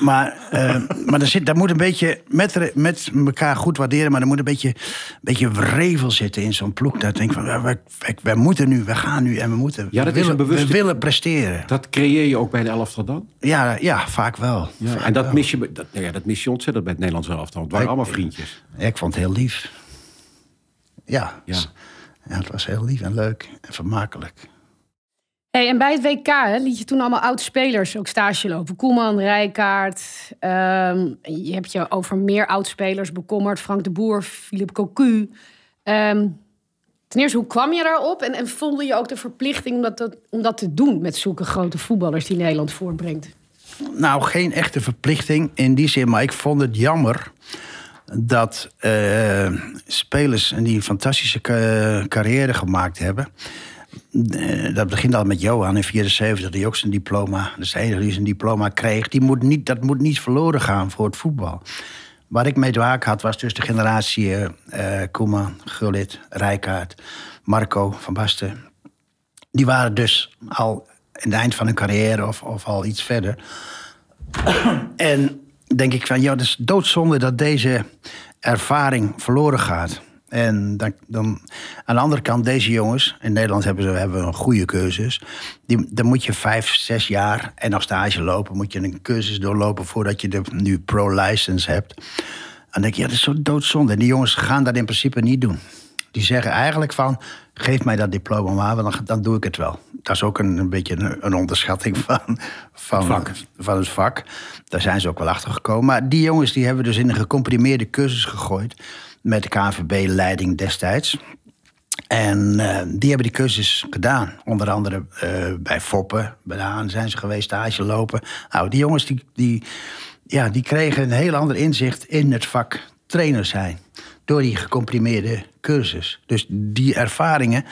Maar, eh, maar er, zit, daar moet een beetje met, met elkaar goed waarderen... maar er moet een beetje, beetje wrevel zitten in zo'n ploeg. Dat denk ik van, wij, wij, wij moeten nu, we gaan nu en we moeten... Ja, dat we is willen, een bewuste- We willen presteren. Dat creëer je ook bij de elftal dan? Ja, ja vaak wel. Ja, Vaak en dat wel. mis, je, dat, nou ja, dat mis je ontzettend bij het Nederlands elftal. Het waren Ik- allemaal vriendjes. Ik vond het heel lief. Ja, Ja. ja, het was heel lief en leuk en vermakelijk. Hey, en bij het WK liet je toen allemaal oud-spelers ook stage lopen. Koeman, Rijkaard. ehm, je hebt je over meer oud-spelers bekommerd. Frank de Boer, Philippe Cocu. Ehm, ten eerste, hoe kwam je daarop? En, en voelde je ook de verplichting om dat, om dat te doen... met zulke grote voetballers die Nederland voortbrengt? Nou, geen echte verplichting in die zin. Maar ik vond het jammer dat eh, spelers die een fantastische ca- carrière gemaakt hebben. Eh, dat begint al met Johan in 74, die ook zijn diploma. Dat is de enige die zijn diploma kreeg. Die moet niet, dat moet niet verloren gaan voor het voetbal. Waar ik mee te maken had, was dus de generatie eh, Koeman, Gullit, Rijkaard, Marco van Basten. Die waren dus al in het eind van hun carrière of, of al iets verder. En denk ik van, ja, het is doodzonde dat deze ervaring verloren gaat. En dan, dan, aan de andere kant, deze jongens, in Nederland hebben ze hebben een goede cursus. Die, dan moet je vijf, zes jaar en nog stage lopen. Moet je een cursus doorlopen voordat je de nu pro-license hebt. Dan denk je, ja, dat is zo doodzonde. En die jongens gaan dat in principe niet doen. Die zeggen eigenlijk van, geef mij dat diploma maar, want dan, dan doe ik het wel. Dat is ook een, een beetje een, een onderschatting van, van, vak. van het vak. Daar zijn ze ook wel achter gekomen. Maar die jongens die hebben dus in een gecomprimeerde cursus gegooid... met de KNVB-leiding destijds. En eh, die hebben die cursus gedaan. Onder andere eh, bij Foppen, bij zijn ze geweest, stage lopen. Nou, die jongens die, die, ja, die kregen een heel ander inzicht in het vak trainer zijn. Door die gecomprimeerde cursus. Dus die ervaringen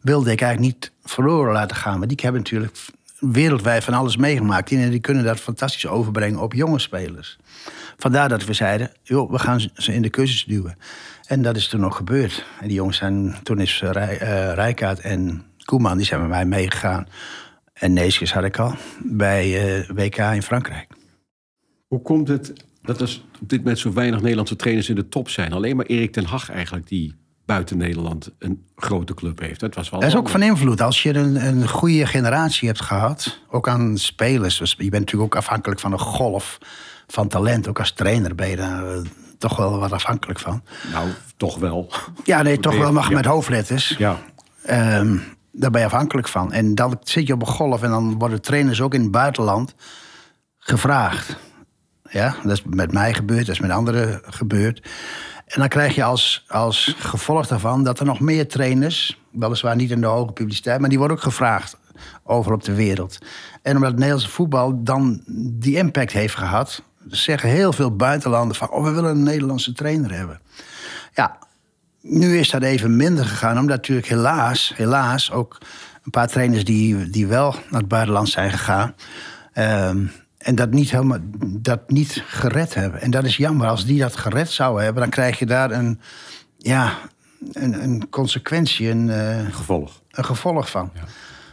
wilde ik eigenlijk niet verloren laten gaan. Maar die hebben natuurlijk wereldwijd van alles meegemaakt. En die kunnen dat fantastisch overbrengen op jonge spelers. Vandaar dat we zeiden, joh, we gaan ze in de cursus duwen. En dat is toen nog gebeurd. En die jongens zijn, toen is uh, Rij, uh, Rijkaard en Koeman, die zijn met mij meegegaan. En Neeskens had ik al, bij uh, WK in Frankrijk. Hoe komt het dat er op dit moment zo weinig Nederlandse trainers in de top zijn? Alleen maar Erik ten Hag eigenlijk die buiten Nederland een grote club heeft. Dat was wel Dat is ook van invloed. Als je een, een goede generatie hebt gehad, ook aan spelers. Dus je bent natuurlijk ook afhankelijk van een golf van talent. Ook als trainer ben je daar eh, toch wel wat afhankelijk van. Nou, toch wel. Ja, nee, toch wel mag Ja. met hoofdletters. Ja. Ehm, daar ben je afhankelijk van. En dan zit je op een golf en dan worden trainers ook in het buitenland gevraagd. Ja, dat is met mij gebeurd, dat is met anderen gebeurd. En dan krijg je als, als gevolg daarvan dat er nog meer trainers, weliswaar niet in de hoge publiciteit, maar die worden ook gevraagd overal op de wereld. En omdat het Nederlandse voetbal dan die impact heeft gehad, zeggen heel veel buitenlanden van, oh, we willen een Nederlandse trainer hebben. Ja, nu is dat even minder gegaan, omdat natuurlijk helaas, helaas ook een paar trainers die, die wel naar het buitenland zijn gegaan. ehm, en dat niet, helemaal, dat niet gered hebben. En dat is jammer. Als die dat gered zouden hebben, dan krijg je daar een, ja, een, een consequentie, een, eh, Gevolg. een gevolg van.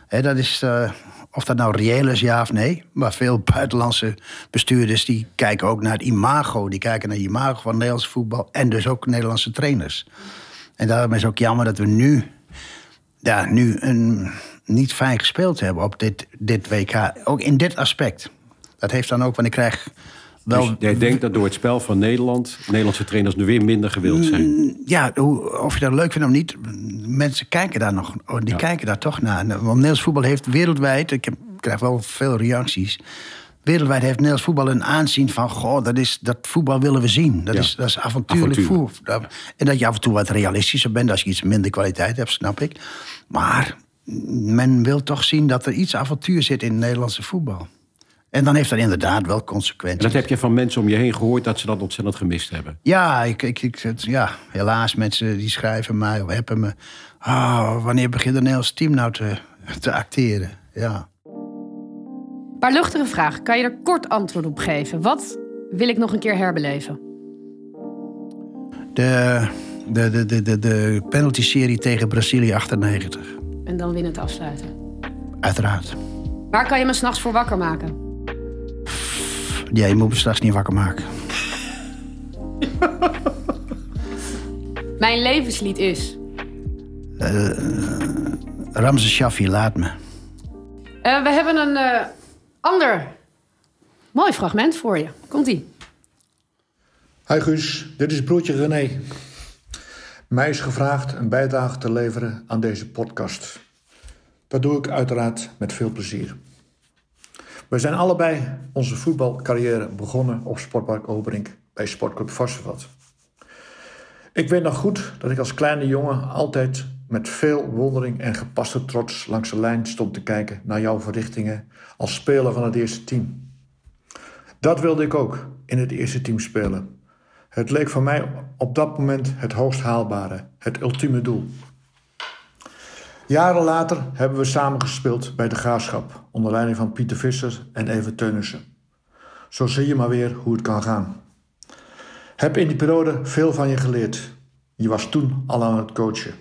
Dat is, eh, of dat nou reëel is, ja of nee. Maar veel buitenlandse bestuurders die kijken ook naar het imago. Die kijken naar het imago van Nederlands voetbal. En dus ook Nederlandse trainers. En daarom is het ook jammer dat we nu, ja, nu een, niet fijn gespeeld hebben op dit, dit WK. Ook in dit aspect. Dat heeft dan ook, want ik krijg wel... Dus jij denkt dat door het spel van Nederland... Nederlandse trainers nu weer minder gewild zijn. ja, hoe, of je dat leuk vindt of niet, mensen kijken daar nog, oh, die kijken daar toch naar. Want Nederlands voetbal heeft wereldwijd, ik, heb, ik krijg wel veel reacties. Wereldwijd heeft Nederlands voetbal een aanzien van, goh, dat, is, dat voetbal willen we zien. Dat, Ja. is, dat is avontuurlijk Avontuur. voetbal. En dat je af en toe wat realistischer bent als je iets minder kwaliteit hebt, snap ik. Maar men wil toch zien dat er iets avontuur zit in het Nederlandse voetbal. En dan heeft dat inderdaad wel En consequenties. dat heb je van mensen om je heen gehoord... dat ze dat ontzettend gemist hebben. Ja, ik, ik, ik, het- ja, helaas, mensen die schrijven mij of appen me. Ah, wanneer begint het Nederlands team nou te, te acteren? Ja. Paar luchtige vraag. Kan je er kort antwoord op geven? Wat wil ik nog een keer herbeleven? De, de, de, de, de, de penalty-serie tegen Brazilië 98. En dan winnend afsluiten. Uiteraard. Waar kan je me s'nachts voor wakker maken? Ja, je moet me straks niet wakker maken. Mijn levenslied is. Ramse Shaffi, laat me. Eh, we hebben een eh, ander mooi fragment voor je. Komt-ie. Hi Guus, dit is broertje René. Mij is gevraagd een bijdrage te leveren aan deze podcast. Dat doe ik uiteraard met veel plezier. We zijn allebei onze voetbalcarrière begonnen op Sportpark Oberink bij Sportclub Varsenvat. Ik weet nog goed dat ik als kleine jongen altijd met veel wondering en gepaste trots langs de lijn stond te kijken naar jouw verrichtingen als speler van het eerste team. Dat wilde ik ook in het eerste team spelen. Het leek voor mij op dat moment het hoogst haalbare, het ultieme doel. Jaren later hebben we samen gespeeld bij de Graafschap, onder leiding van Pieter Visser en Even Teunissen. Zo zie je maar weer hoe het kan gaan. Heb in die periode veel van je geleerd. Je was toen al aan het coachen.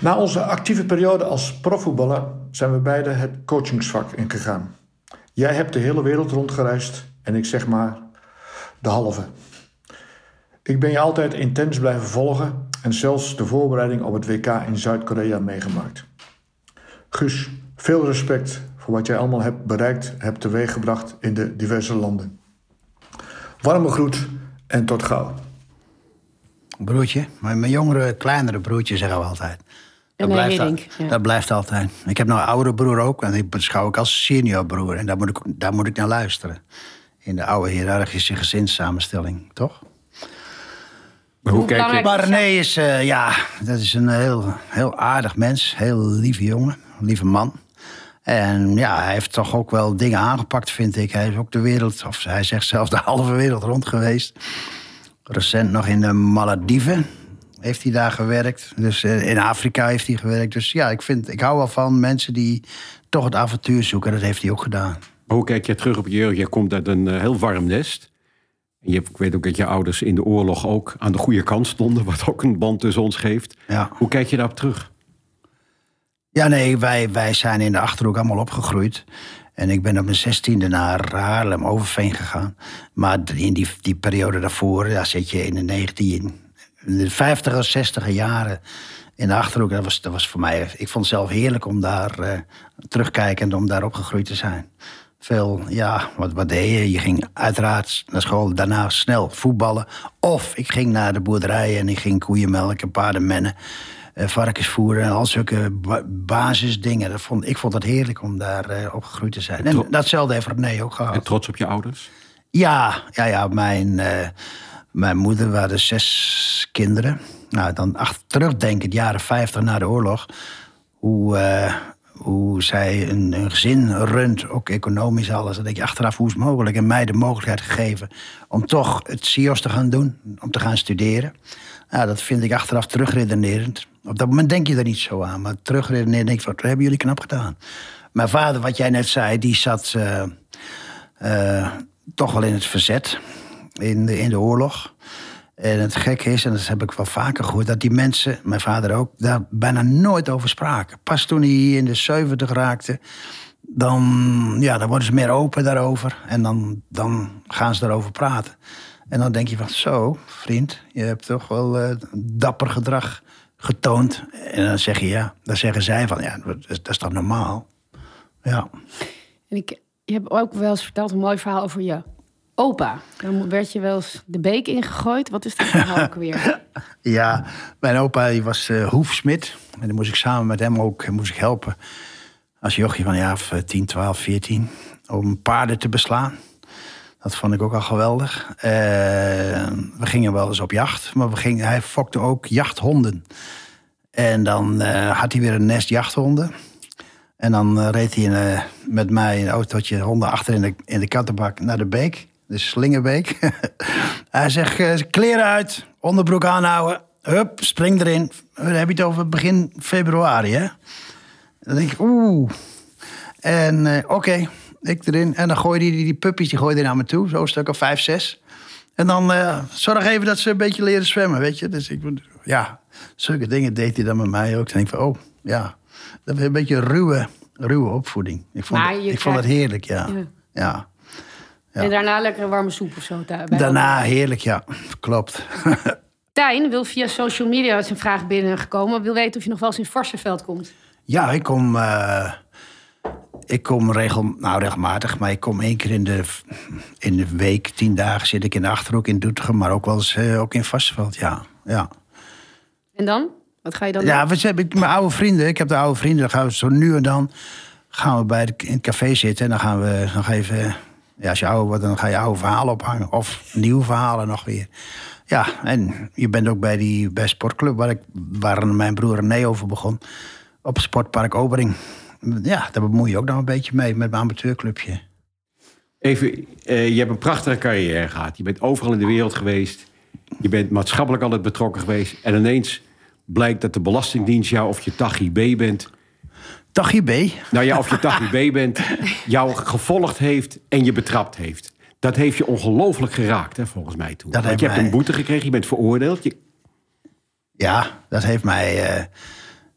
Na onze actieve periode als profvoetballer zijn we beide het coachingsvak ingegaan. Jij hebt de hele wereld rondgereisd en ik zeg maar de halve. Ik ben je altijd intens blijven volgen en zelfs de voorbereiding op het WK in Zuid-Korea meegemaakt. Guus, veel respect voor wat jij allemaal hebt bereikt en hebt teweeggebracht in de diverse landen. Warme groet en tot gauw. Broertje, maar mijn jongere, kleinere broertje zeggen we altijd. Dat blijft, al- Hiddink, ja. dat blijft altijd. Ik heb nou een oudere broer ook. En die beschouw ik als senior broer. En daar moet ik, daar moet ik naar luisteren. In de oude hiërarchische gezinssamenstelling, toch? Maar hoe Hoe kijk je... belangrijk- Maar René is, eh, ja, dat is een heel, heel aardig mens. Heel lieve jongen, lieve man. En ja, hij heeft toch ook wel dingen aangepakt, vind ik. Hij is ook de wereld, of hij zegt zelfs de halve wereld rond geweest. Recent nog in de Malediven heeft hij daar gewerkt. Dus eh, in Afrika heeft hij gewerkt. Dus ja, ik, vind, ik hou wel van mensen die toch het avontuur zoeken. Dat heeft hij ook gedaan. Hoe kijk je terug op je jeugd? Jij komt uit een eh, heel warm nest. En je, hebt- ik weet ook dat je ouders in de oorlog ook aan de goede kant stonden. Wat ook een band tussen ons geeft. Ja. Hoe kijk je daarop terug? Ja, nee, wij, wij zijn in de Achterhoek allemaal opgegroeid. En ik ben op mijn zestiende naar Haarlem, Overveen gegaan. Maar in die, die periode daarvoor, daar zit je in de 19, in de 50 of 60 jaren in de Achterhoek. Dat was, dat was voor mij, ik vond het zelf heerlijk om daar uh, terugkijkend, om daar opgegroeid te zijn. Veel, ja, wat, wat deed je? Je ging uiteraard naar school, daarna snel voetballen. Of ik ging naar de boerderij en ik ging koeien melken, paarden mennen. Uh, varkens voeren en al zulke ba basisdingen. Dat vond, ik vond het heerlijk om daar uh, opgegroeid te zijn. En datzelfde heeft René ook gehad. En trots op je ouders? Ja, ja, ja mijn, uh, mijn moeder waren zes kinderen. Nou, dan achter, terugdenken, de jaren 50 na de oorlog. Hoe, uh, hoe zij een, gezin runt, ook economisch alles. Dan denk je achteraf, hoe is het mogelijk? En mij de mogelijkheid gegeven om toch het CIO's te gaan doen. Om te gaan studeren. Nou, dat vind ik achteraf terugredenerend. Op dat moment denk je er niet zo aan. Maar terugredenerend denk ik, wat hebben jullie knap gedaan. Mijn vader, wat jij net zei, die zat uh, uh, toch wel in het verzet. In de, in de oorlog. En het gekke is, en dat heb ik wel vaker gehoord, dat die mensen, mijn vader ook, daar bijna nooit over spraken. Pas toen hij in de 70 raakte, dan, ja, dan worden ze meer open daarover. En dan, dan gaan ze daarover praten. En dan denk je van, zo, vriend, je hebt toch wel uh, dapper gedrag getoond. En dan zeg je, ja, dan zeggen zij van, ja, dat is, dat toch normaal? Ja. En ik, je hebt ook wel eens verteld een mooi verhaal over je opa. Dan werd je wel eens de beek ingegooid. Wat is dat verhaal ook weer? Ja, mijn opa die was uh, hoefsmid. En dan moest ik samen met hem ook moest ik helpen. Als jochie van ja, 10, 12, 14. Om paarden te beslaan. Dat vond ik ook al geweldig. Uh, we gingen wel eens op jacht. Maar we gingen, hij fokte ook jachthonden. En dan uh, had hij weer een nest jachthonden. En dan reed hij in, met mij in een autootje honden achter in de, in de kattenbak naar de beek de Slingerbeek. Hij zegt, uh, kleren uit, onderbroek aanhouden. Hup, spring erin. Dan heb je het over begin februari, hè? Dan denk ik, oeh. En uh, oké, okay, ik erin. En dan gooide hij die, die puppies, die gooide hij naar me toe. Zo'n stuk of vijf, zes. En dan uh, zorg even dat ze een beetje leren zwemmen, weet je. Dus ik, ja, zulke dingen deed hij dan met mij ook. Dan denk ik van, oh, ja. Dat was een beetje ruwe, ruwe opvoeding. Ik vond, het, ik krijgt... vond het heerlijk, ja. ja. ja. Ja. En daarna lekker warme soep of zo. Bij daarna heerlijk, ja. Klopt. Tijn wil via social media zijn vraag binnengekomen. Wil weten of je nog wel eens in Varsenveld komt. Ja, ik kom, uh, ik kom regel, nou, regelmatig. Maar ik kom één keer in de, in de week, tien dagen zit ik in de Achterhoek in Doetinchem. Maar ook wel eens uh, ook in Varsenveld, ja. ja. En dan? Wat ga je dan ja, doen? we hebben mijn oude vrienden. Ik heb de oude vrienden. Dan gaan we zo nu en dan gaan we bij de, in het café zitten. En dan gaan we nog even ja, als je dan ga je oude verhalen ophangen. Of nieuwe verhalen nog weer. Ja, en je bent ook bij die bij sportclub waar, ik, waar mijn broer René over begon. Op Sportpark Obering. Ja, daar bemoei je ook nog een beetje mee met mijn amateurclubje. Even, uh, je hebt een prachtige carrière gehad. Je bent overal in de wereld geweest. Je bent maatschappelijk altijd betrokken geweest. En ineens blijkt dat de Belastingdienst jou of je Tachi B bent Tachi B. Nou ja, of je Tachi B bent, jou gevolgd heeft en je betrapt heeft. Dat heeft je ongelooflijk geraakt, hè, volgens mij toen. Dat Want je hebt een boete gekregen, je bent veroordeeld. Je... Ja, dat heeft mij, uh,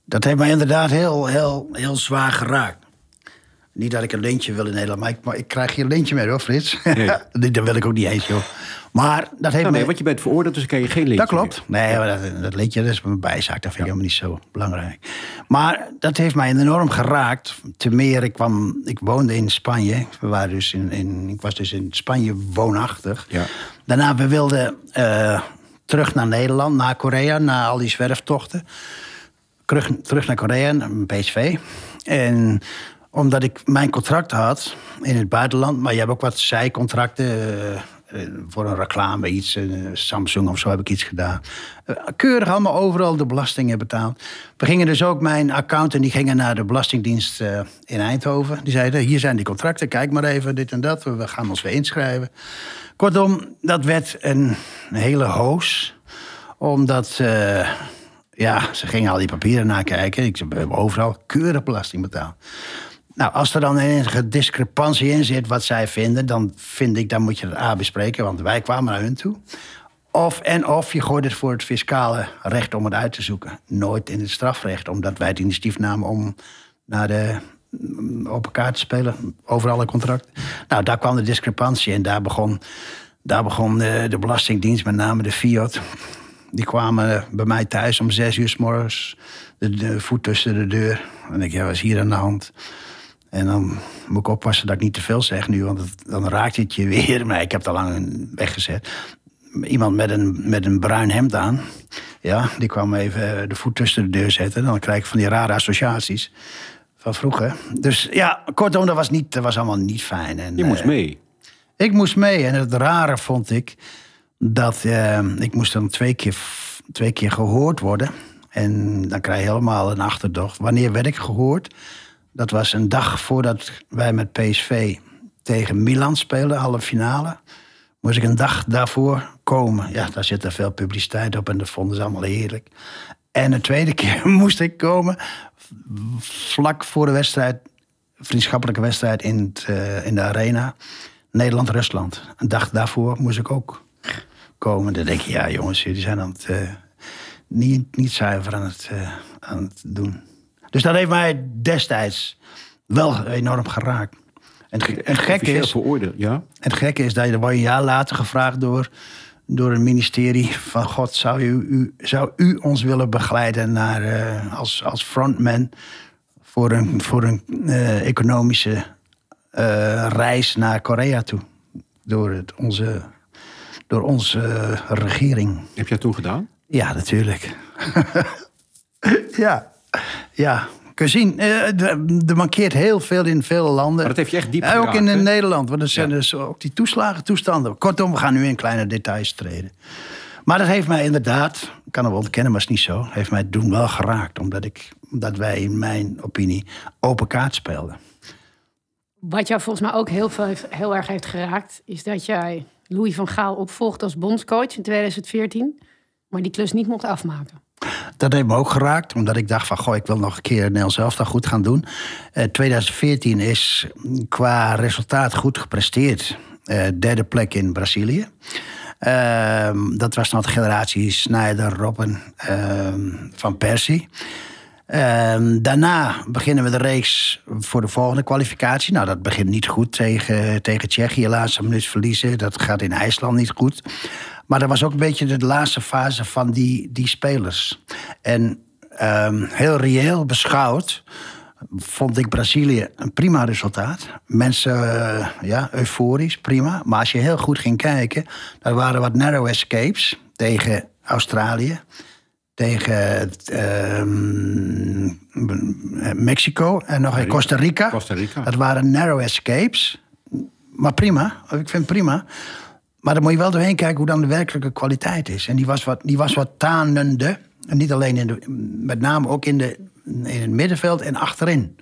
dat heeft mij inderdaad heel, heel, heel zwaar geraakt. Niet dat ik een lintje wil in Nederland, maar ik, maar ik krijg geen lintje meer hoor, Frits. Nee. dat wil ik ook niet eens, joh. Maar dat heeft nou, nee, mij... want je bent veroordeeld, dus kan je geen lintje Dat klopt. Nee, maar dat, dat lintje dat is mijn bijzaak. Dat vind ik helemaal niet zo belangrijk. Maar dat heeft mij enorm geraakt. Te meer, ik, kwam, ik woonde in Spanje. We waren dus in, in, ik was dus in Spanje woonachtig. Ja. Daarna, we wilden uh, terug naar Nederland, naar Korea... na al die zwerftochten. Terug, terug naar Korea, naar PSV. En omdat ik mijn contract had in het buitenland... maar je hebt ook wat zijcontracten... Uh, voor een reclame, iets, uh, Samsung of zo heb ik iets gedaan. Keurig allemaal overal de belastingen betaald. We gingen dus ook, mijn accountant die gingen naar de Belastingdienst in Eindhoven. Die zeiden, hier zijn die contracten, kijk maar even, dit en dat. We gaan ons weer inschrijven. Kortom, dat werd een, hele hoos. Omdat, ja, ze gingen al die papieren nakijken. Ik hebben overal keurig belasting betaald. Nou, als er dan enige discrepantie in zit wat zij vinden, dan vind ik, dan moet je het A bespreken, want wij kwamen naar hun toe. Of en of je gooit het voor het fiscale recht om het uit te zoeken. Nooit in het strafrecht, omdat wij het initiatief namen om naar de open kaart spelen, overal een contract. Nou, daar kwam de discrepantie en daar begon, daar begon de, de Belastingdienst, met name de Fiat. Die kwamen bij mij thuis om zes uur s morgens, de, de voet tussen de deur. En ik, ja, wat is hier aan de hand? En dan moet ik oppassen dat ik niet te veel zeg nu, want het- dan raakt het je weer. Maar ik heb het al lang weggezet. Iemand met een, met een bruin hemd aan, ja, die kwam even de voet tussen de deur zetten. Dan krijg ik van die rare associaties van vroeger. Dus ja, kortom, dat was, niet, dat was allemaal niet fijn. En, Je moest eh, mee. ik moest mee. En het rare vond ik dat eh, ik moest dan twee keer, twee keer gehoord worden. En dan krijg je helemaal een achterdocht. Wanneer werd ik gehoord? Dat was een dag voordat wij met PSV tegen Milan speelden, halve finale. Moest ik een dag daarvoor komen. Ja, daar zit er veel publiciteit op en dat vonden ze allemaal heerlijk. En de tweede keer moest ik komen vlak voor de wedstrijd, vriendschappelijke wedstrijd in, het, eh, in de arena. Nederland-Rusland. Een dag daarvoor moest ik ook komen. Dan denk je, ja jongens, jullie zijn aan het, eh, niet, niet zuiver aan het, eh, aan het doen. Dus dat heeft mij destijds wel enorm geraakt. En het, gekke is, ja. en het gekke is dat je, dan een jaar later gevraagd door, door een ministerie van God, zou u, u, zou u ons willen begeleiden naar, eh, als, als frontman voor een, voor een eh, economische eh, reis naar Korea toe? Door, het, onze, door onze regering. Heb jij toen gedaan? Ja, natuurlijk. ja, ja. Kun je zien, eh, er er mankeert heel veel in vele landen. Maar dat heeft je echt diep Eh, Ook geraakt, in hè? Nederland, want er zijn Ja. dus ook die toeslagentoestanden. Kortom, we gaan nu in kleine details treden. Maar dat heeft mij inderdaad, ik kan het wel ontkennen, maar het is niet zo... heeft mij toen wel geraakt, omdat, ik, omdat wij in mijn opinie open kaart speelden. Wat jou volgens mij ook heel, veel heeft, heel erg heeft geraakt, is dat jij Louis van Gaal opvolgt als bondscoach in 2014, maar die klus niet mocht afmaken. Dat heeft me ook geraakt, omdat ik dacht van... goh, ik wil nog een keer Nederland zelf dat goed gaan doen. Eh 2014 is qua resultaat goed gepresteerd. Eh, derde plek in Brazilië. Ehm, dat was nog de generatie Snyder, Robben, ehm, Van Persie. Ehm, daarna beginnen we de reeks voor de volgende kwalificatie. Nou, dat begint niet goed tegen, tegen Tsjechië. Laatste minuut verliezen. Dat gaat in IJsland niet goed. Maar dat was ook een beetje de laatste fase van die, die spelers. En ehm, heel reëel beschouwd vond ik Brazilië een prima resultaat. Mensen, eh, ja, euforisch, prima. Maar als je heel goed ging kijken... er waren wat narrow escapes tegen Australië tegen ehm, Mexico en nog in Costa Rica. Costa Rica. Dat waren narrow escapes. Maar prima, ik vind het prima. Maar dan moet je wel doorheen kijken hoe dan de werkelijke kwaliteit is. En die was wat, die was wat tanende. En niet alleen in de, met name ook in, de, in het middenveld en achterin.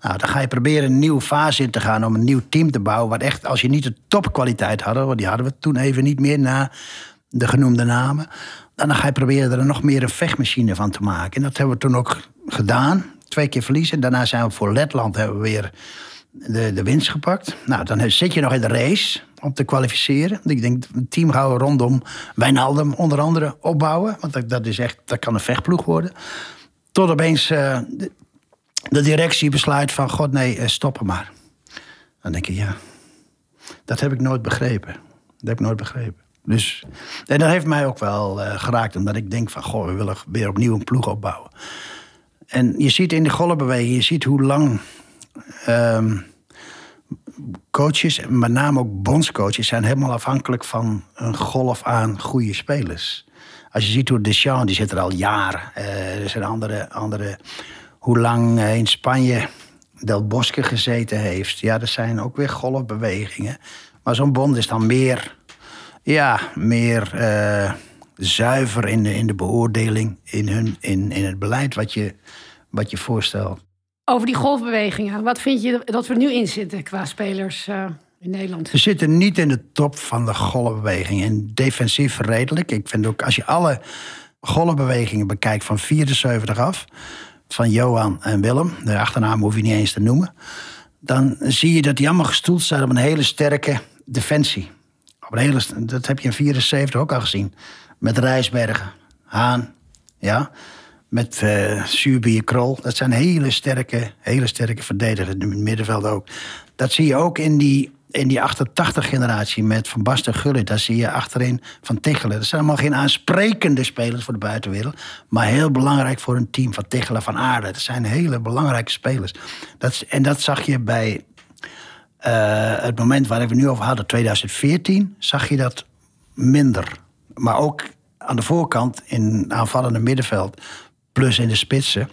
Nou, dan ga je proberen een nieuwe fase in te gaan om een nieuw team te bouwen. Wat echt, als je niet de topkwaliteit hadden, want die hadden we toen even niet meer na de genoemde namen. Dan ga je proberen er nog meer een vechtmachine van te maken. En dat hebben we toen ook gedaan. Twee keer verliezen. Daarna zijn we voor Letland hebben we weer de, de winst gepakt. Nou, dan zit je nog in de race om te kwalificeren. Ik denk, een team gaan we rondom Wijnaldum onder andere opbouwen. Want dat, is echt, dat kan een vechtploeg worden. Tot opeens eh, de, directie besluit van... God, nee, eh, stoppen maar. Dan denk je, ja, dat heb ik nooit begrepen. Dat heb ik nooit begrepen. Dus, en dat heeft mij ook wel eh, geraakt. Omdat ik denk van, goh, we willen weer opnieuw een ploeg opbouwen. En je ziet in de golfbeweging, je ziet hoe lang... ehm, coaches, met name ook bondscoaches, zijn helemaal afhankelijk van een golf aan goede spelers. Als je ziet hoe Deschamps, die zit er al jaren. Eh, er zijn andere, andere hoe lang eh, in Spanje Del Bosque gezeten heeft. Ja, er zijn ook weer golfbewegingen. Maar zo'n bond is dan meer, ja, meer eh, zuiver in de, in de beoordeling, in, hun, in, in het beleid wat je, wat je voorstelt. Over die golfbewegingen, wat vind je dat we nu in zitten qua spelers eh, in Nederland? We zitten niet in de top van de golfbeweging. En defensief redelijk. Ik vind ook, als je alle golfbewegingen bekijkt van 74 af... van Johan en Willem, de achternaam hoef je niet eens te noemen... dan zie je dat die allemaal gestoeld zijn op een hele sterke defensie. Op een hele, dat heb je in 74 ook al gezien. Met Rijsbergen, Haan, ja... met Zuurbier Krol. Dat zijn hele sterke, hele sterke verdedigers. In het middenveld ook. Dat zie je ook in die, in die 88-generatie met Van Basten Gullit. Daar zie je achterin Van Tichelen. Dat zijn allemaal geen aansprekende spelers voor de buitenwereld. Maar heel belangrijk voor een team. Van Tichelen, Van Aarde. Dat zijn hele belangrijke spelers. Dat, en dat zag je bij eh, het moment waar we nu over hadden, 2014, zag je dat minder. Maar ook aan de voorkant, in aanvallende middenveld, plus in de spitsen,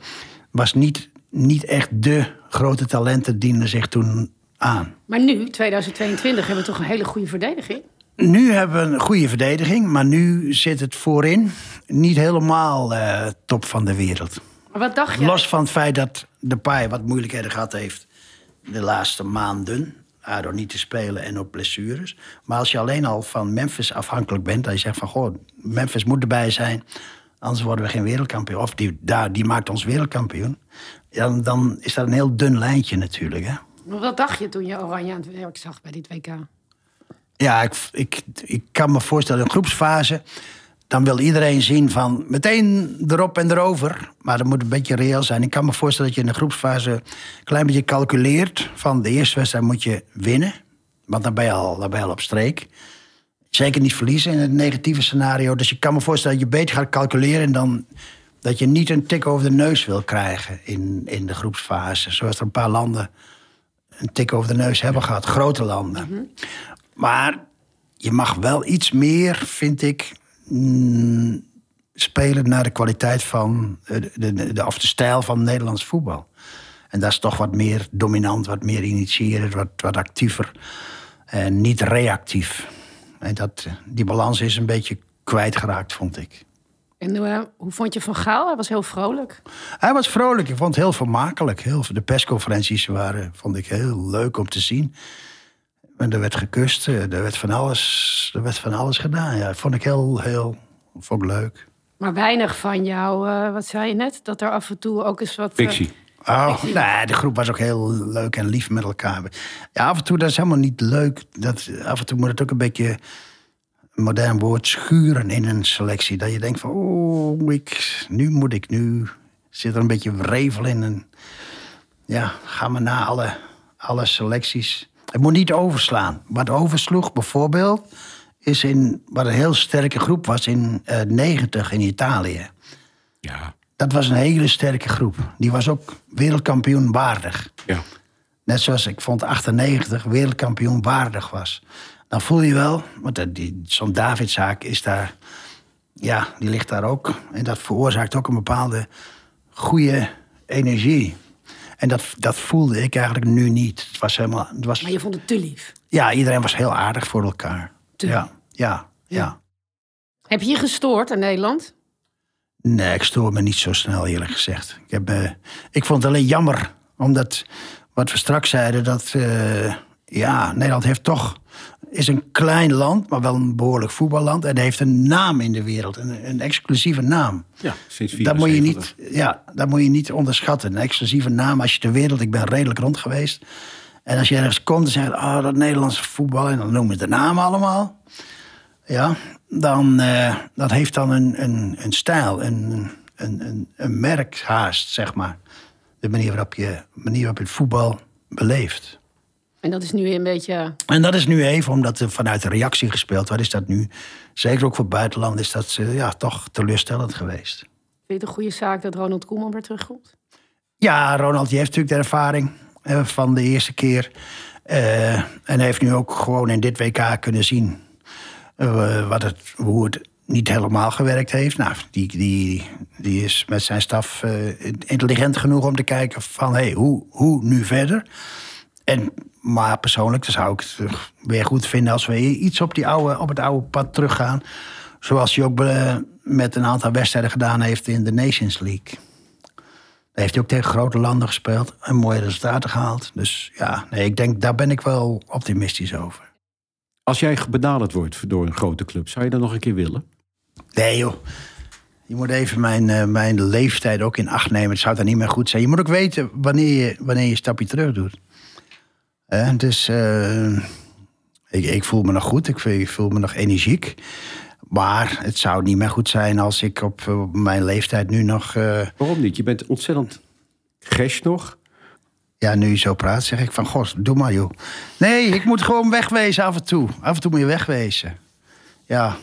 was niet, niet echt de grote talenten dienden zich toen aan. Maar nu, 2022, hebben we toch een hele goede verdediging? Nu hebben we een goede verdediging, maar nu zit het voorin niet helemaal eh, top van de wereld. Maar wat dacht je? Los van het feit dat de paai wat moeilijkheden gehad heeft de laatste maanden. Door niet te spelen en op blessures. Maar als je alleen al van Memphis afhankelijk bent. Dat je zegt van goh, Memphis moet erbij zijn. Anders worden we geen wereldkampioen. Of die, daar, die maakt ons wereldkampioen. Ja, dan, dan is dat een heel dun lijntje natuurlijk. Hè? Wat dacht je toen je Oranje aan het werk zag bij dit WK? Ja, ik, ik, ik kan me voorstellen, een groepsfase. Dan wil iedereen zien van meteen erop en erover. Maar dat moet een beetje reëel zijn. Ik kan me voorstellen dat je in de groepsfase een klein beetje calculeert. Van de eerste wedstrijd moet je winnen. Want dan ben je al, dan ben je al op streek. Zeker niet verliezen in het negatieve scenario. Dus ik kan me voorstellen dat je beter gaat calculeren. En dan dat je niet een tik over de neus wil krijgen in, in de groepsfase. Zoals er een paar landen een tik over de neus hebben gehad. Grote landen. Maar je mag wel iets meer, vind ik, mm, spelen naar de kwaliteit van de, de, de, of de stijl van Nederlands voetbal. En dat is toch wat meer dominant, wat meer initiërend, wat, wat actiever. En niet reactief. En dat, die balans is een beetje kwijtgeraakt, vond ik. En eh, hoe vond je Van Gaal? Hij was heel vrolijk. Hij was vrolijk, ik vond het heel vermakelijk. Heel, de persconferenties waren, vond ik heel leuk om te zien. En er werd gekust, eh, er werd van alles, er werd van alles gedaan. Ja, vond ik heel, heel vond ik leuk. Maar weinig van jou, eh, wat zei je net? Dat er af en toe ook eens wat... eh, Fictie. Oh, nee, de groep was ook heel leuk en lief met elkaar. Ja, af en toe, dat is helemaal niet leuk. Dat, af en toe moet het ook een beetje, een modern woord, schuren in een selectie. Dat je denkt van, oh, ik, nu moet ik, nu zit er een beetje wrevel in. En, ja, gaan we na alle, alle selecties. Het moet niet overslaan. Wat oversloeg bijvoorbeeld, is in, wat een heel sterke groep was in eh 90 in Italië. Ja. Dat was een hele sterke groep. Die was ook wereldkampioen waardig. Ja. Net zoals ik vond 98 wereldkampioen waardig was. Dan voel je wel, want dat- die- zo'n Davidzaak is daar, ja, die ligt daar ook. En dat veroorzaakt ook een bepaalde goede energie. En dat, dat voelde ik eigenlijk nu niet. Het was helemaal, het was, Maar je vond het te lief. ja, iedereen was heel aardig voor elkaar. Te- Ja, ja, ja. Heb je je gestoord aan Nederland? Nee, ik stoor me niet zo snel, eerlijk gezegd. Ik, heb, eh, ik vond het alleen jammer, omdat wat we straks zeiden, dat eh, ja, Nederland heeft toch is een klein land, maar wel een behoorlijk voetballand. En heeft een naam in de wereld, een, een exclusieve naam. Ja, sinds Dat moet, je 74. niet, ja, dat moet je niet onderschatten. Een exclusieve naam als je de wereld... Ik ben redelijk rond geweest. En als je ergens komt en zegt... Oh, dat Nederlandse voetbal... En dan noemen ze de namen allemaal. Ja, dan... eh, dat heeft dan een, een, een stijl. Een, een, een, een merk haast, zeg maar. De manier waarop je, manier waarop je het voetbal beleeft. En dat is nu een beetje... En dat is nu even, omdat er vanuit de reactie gespeeld wordt... is dat nu, zeker ook voor buitenland... is dat eh, ja, toch teleurstellend geweest. Vind je het een goede zaak dat Ronald Koeman weer terugkomt? Ja, Ronald die heeft natuurlijk de ervaring eh, van de eerste keer. En heeft nu ook gewoon in dit WK kunnen zien eh, wat het, hoe het niet helemaal gewerkt heeft. Nou, die, die, die is met zijn staf eh, intelligent genoeg om te kijken van hey, hoe, hoe nu verder. En, maar persoonlijk dan zou ik het eh, weer goed vinden als we iets op, die oude, op het oude pad teruggaan. Zoals hij ook met een aantal wedstrijden gedaan heeft in de Nations League. Daar heeft hij ook tegen grote landen gespeeld en mooie resultaten gehaald. Dus ja, nee, ik denk, daar ben ik wel optimistisch over. Als jij benaderd wordt door een grote club, zou je dat nog een keer willen? Nee joh, je moet even mijn, eh, mijn leeftijd ook in acht nemen. Het zou dan niet meer goed zijn. Je moet ook weten wanneer je, wanneer je een stapje terug doet. Eh, dus eh, ik, ik voel me nog goed, ik, voel- ik voel me nog energiek. Maar het zou niet meer goed zijn als ik op, mijn leeftijd nu nog... eh, Waarom niet? Je bent ontzettend gesh nog. Ja, nu je zo praat, zeg ik van... God, doe maar, joh. Nee, ik moet gewoon wegwezen af en toe. Af en toe moet je wegwezen. Ja.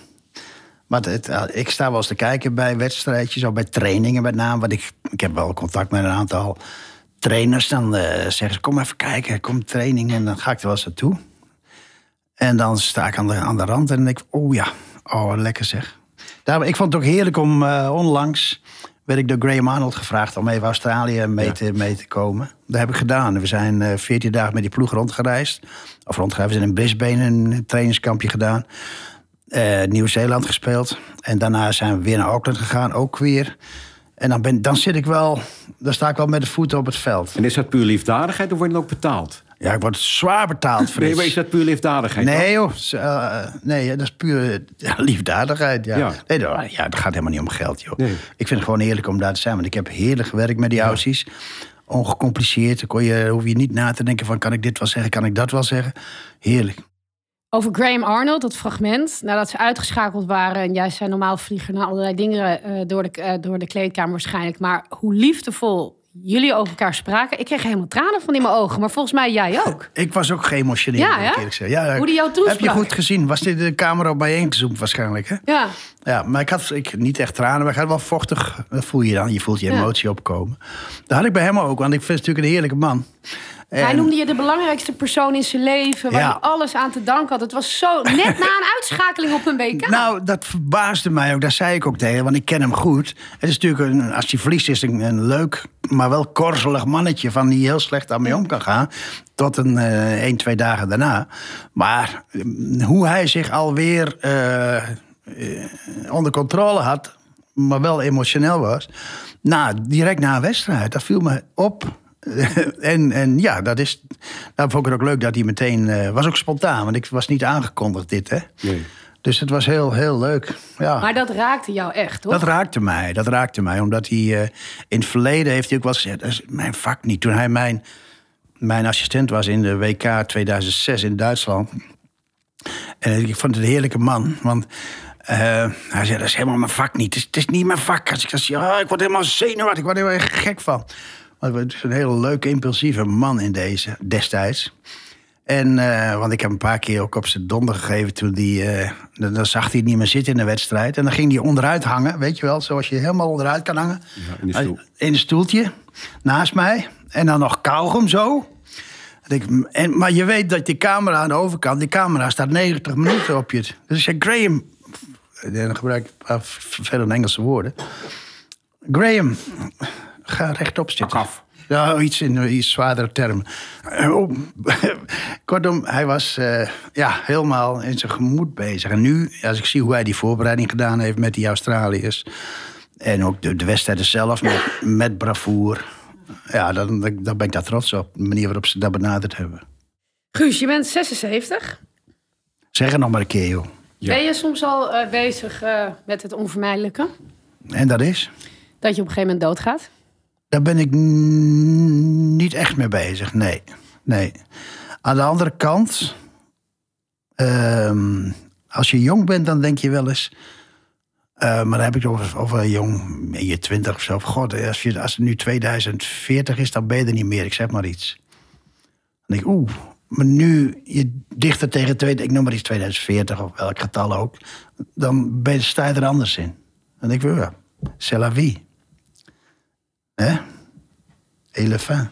Maar eh, ik sta wel eens te kijken bij wedstrijdjes... of bij trainingen met name. Want ik, ik heb wel contact met een aantal trainers. Dan eh, zeggen ze, kom even kijken, kom training. En dan ga ik er wel eens naartoe. En dan sta ik aan de, aan de rand en denk ik... oh ja, oh, lekker zeg. Daarom, ik vond het ook heerlijk om eh, onlangs... werd ik door Graham Arnold gevraagd om even Australië mee, te, mee te komen. Dat heb ik gedaan. We zijn eh 14 dagen met die ploeg rondgereisd. Of rondgereisd. We zijn in Brisbane een trainingskampje gedaan. Eh, Nieuw-Zeeland gespeeld. En daarna zijn we weer naar Auckland gegaan, ook weer. En dan, ben, dan zit ik wel, dan sta ik wel met de voeten op het veld. En is dat puur liefdadigheid of word je dan ook betaald? Ja, ik word zwaar betaald, Frits. Nee, maar is dat puur liefdadigheid? Nee, joh. Eh, nee, dat is puur ja, liefdadigheid. Ja. Ja. Nee, dat, ja, het gaat helemaal niet om geld, joh. Nee. Ik vind het gewoon heerlijk om daar te zijn. Want ik heb heerlijk gewerkt met die Aussies. Ongecompliceerd. Dan kon je, hoef je niet na te denken van... kan ik dit wel zeggen, kan ik dat wel zeggen? Heerlijk. Over Graham Arnold, dat fragment, nadat ze uitgeschakeld waren... en jij zei normaal vliegen naar allerlei dingen eh, door, de, eh, door de kleedkamer waarschijnlijk... maar hoe liefdevol jullie over elkaar spraken... ik kreeg helemaal tranen van in mijn ogen, maar volgens mij jij ook. Ik was ook geëmotioneerd, Ja, moet ik hè? eerlijk zeggen. Ja, Hoe die jou toesprak. Heb je goed gezien? Was dit de camera op bijeengezoomd waarschijnlijk, hè? Ja, Ja, maar ik had ik, niet echt tranen, maar ik had wel vochtig. Dat voel je dan. Je voelt je Ja. emotie opkomen. Dat had ik bij hem ook, want ik vind het natuurlijk een heerlijke man. Hij noemde je de belangrijkste persoon in zijn leven... waar Ja. hij alles aan te danken had. Het was zo net na een uitschakeling op een WK. Nou, dat verbaasde mij ook. Dat zei ik ook tegen, want ik ken hem goed. Het is natuurlijk, een, als hij verliest, is een, een leuk, maar wel korzelig mannetje... van die heel slecht aan mee om kan gaan. Tot een eh één, twee dagen daarna. Maar mm, hoe hij zich alweer eh, eh, onder controle had... maar wel emotioneel was... Nou, direct na een wedstrijd, dat viel me op... en, en ja, dat is. Nou, vond ik het ook leuk dat hij meteen. eh, was ook spontaan, want ik was niet aangekondigd, dit, hè? Nee. Dus het was heel, heel leuk. Ja. Maar dat raakte jou echt, toch? Dat raakte mij, dat raakte mij. Omdat hij eh, in het verleden heeft hij ook wel gezegd... dat is mijn vak niet. Toen hij mijn, mijn assistent was in de WK 2006 in Duitsland... en ik vond het een heerlijke man, want... eh, hij zei, dat is helemaal mijn vak niet. Het is, het is niet mijn vak. Als ik dat zie, ah, ik word helemaal zenuwachtig. Ik word er heel erg gek van. Maar het is een hele leuke, impulsieve man in deze, destijds. En, eh, want ik heb een paar keer ook op zijn donder gegeven toen die, eh, dan, dan zag hij niet meer zitten in de wedstrijd. En dan ging hij onderuit hangen, weet je wel, zoals je helemaal onderuit kan hangen. Ja, in stoel. In een stoeltje, naast mij. En dan nog kauwgom zo. En maar je weet dat die camera aan de overkant, die camera staat 90 minuten op je. Dus ik zei, Graham, en dan gebruik ik een paar vervelende Engelse woorden. Graham, ga rechtop zitten. Pak af. Ja, iets in iets zwaardere termen. Eh, oh, Kortom, hij was eh, ja, helemaal in zijn gemoed bezig. En nu, als ik zie hoe hij die voorbereiding gedaan heeft met die Australiërs... en ook de, de wedstrijden zelf met, met bravoer... ja, dan, dan ben ik daar trots op. De manier waarop ze dat benaderd hebben. Guus, je bent 76. Zeg het nog maar een keer, joh. Ja. Ben je soms al eh, bezig met het onvermijdelijke? En dat is? Dat je op een gegeven moment doodgaat? Daar ben ik niet echt mee bezig, nee. nee. Aan de andere kant, ehm, als je jong bent, dan denk je wel eens... eh, maar dan heb ik het over, jong, in je twintig of zo. God, als, je, als het nu 2040 is, dan ben je er niet meer. Ik zeg maar iets. Dan denk ik, oeh, maar nu je dichter tegen, twee, ik noem maar iets 2040 of welk getal ook... dan ben je, sta je er anders in. Dan denk ik, ja, c'est la vie. Hè? Elefant.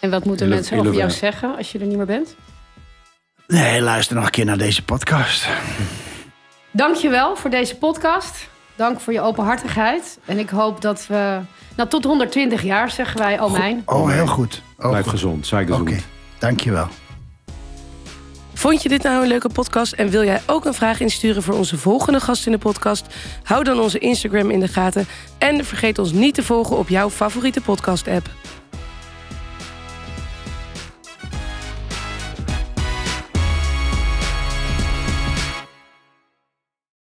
En wat moeten mensen over jou zeggen als je er niet meer bent? Nee, luister nog een keer naar deze podcast. Dank je wel voor deze podcast. Dank voor je openhartigheid. En ik hoop dat we... Nou, tot 120 jaar zeggen wij, oh mijn. Oh, heel goed. Oh, Blijf goed. gezond, zij gezond. Oké, dankjewel. Vond je dit nou een leuke podcast en wil jij ook een vraag insturen voor onze volgende gast in de podcast? Hou dan onze Instagram in de gaten en vergeet ons niet te volgen op jouw favoriete podcast-app.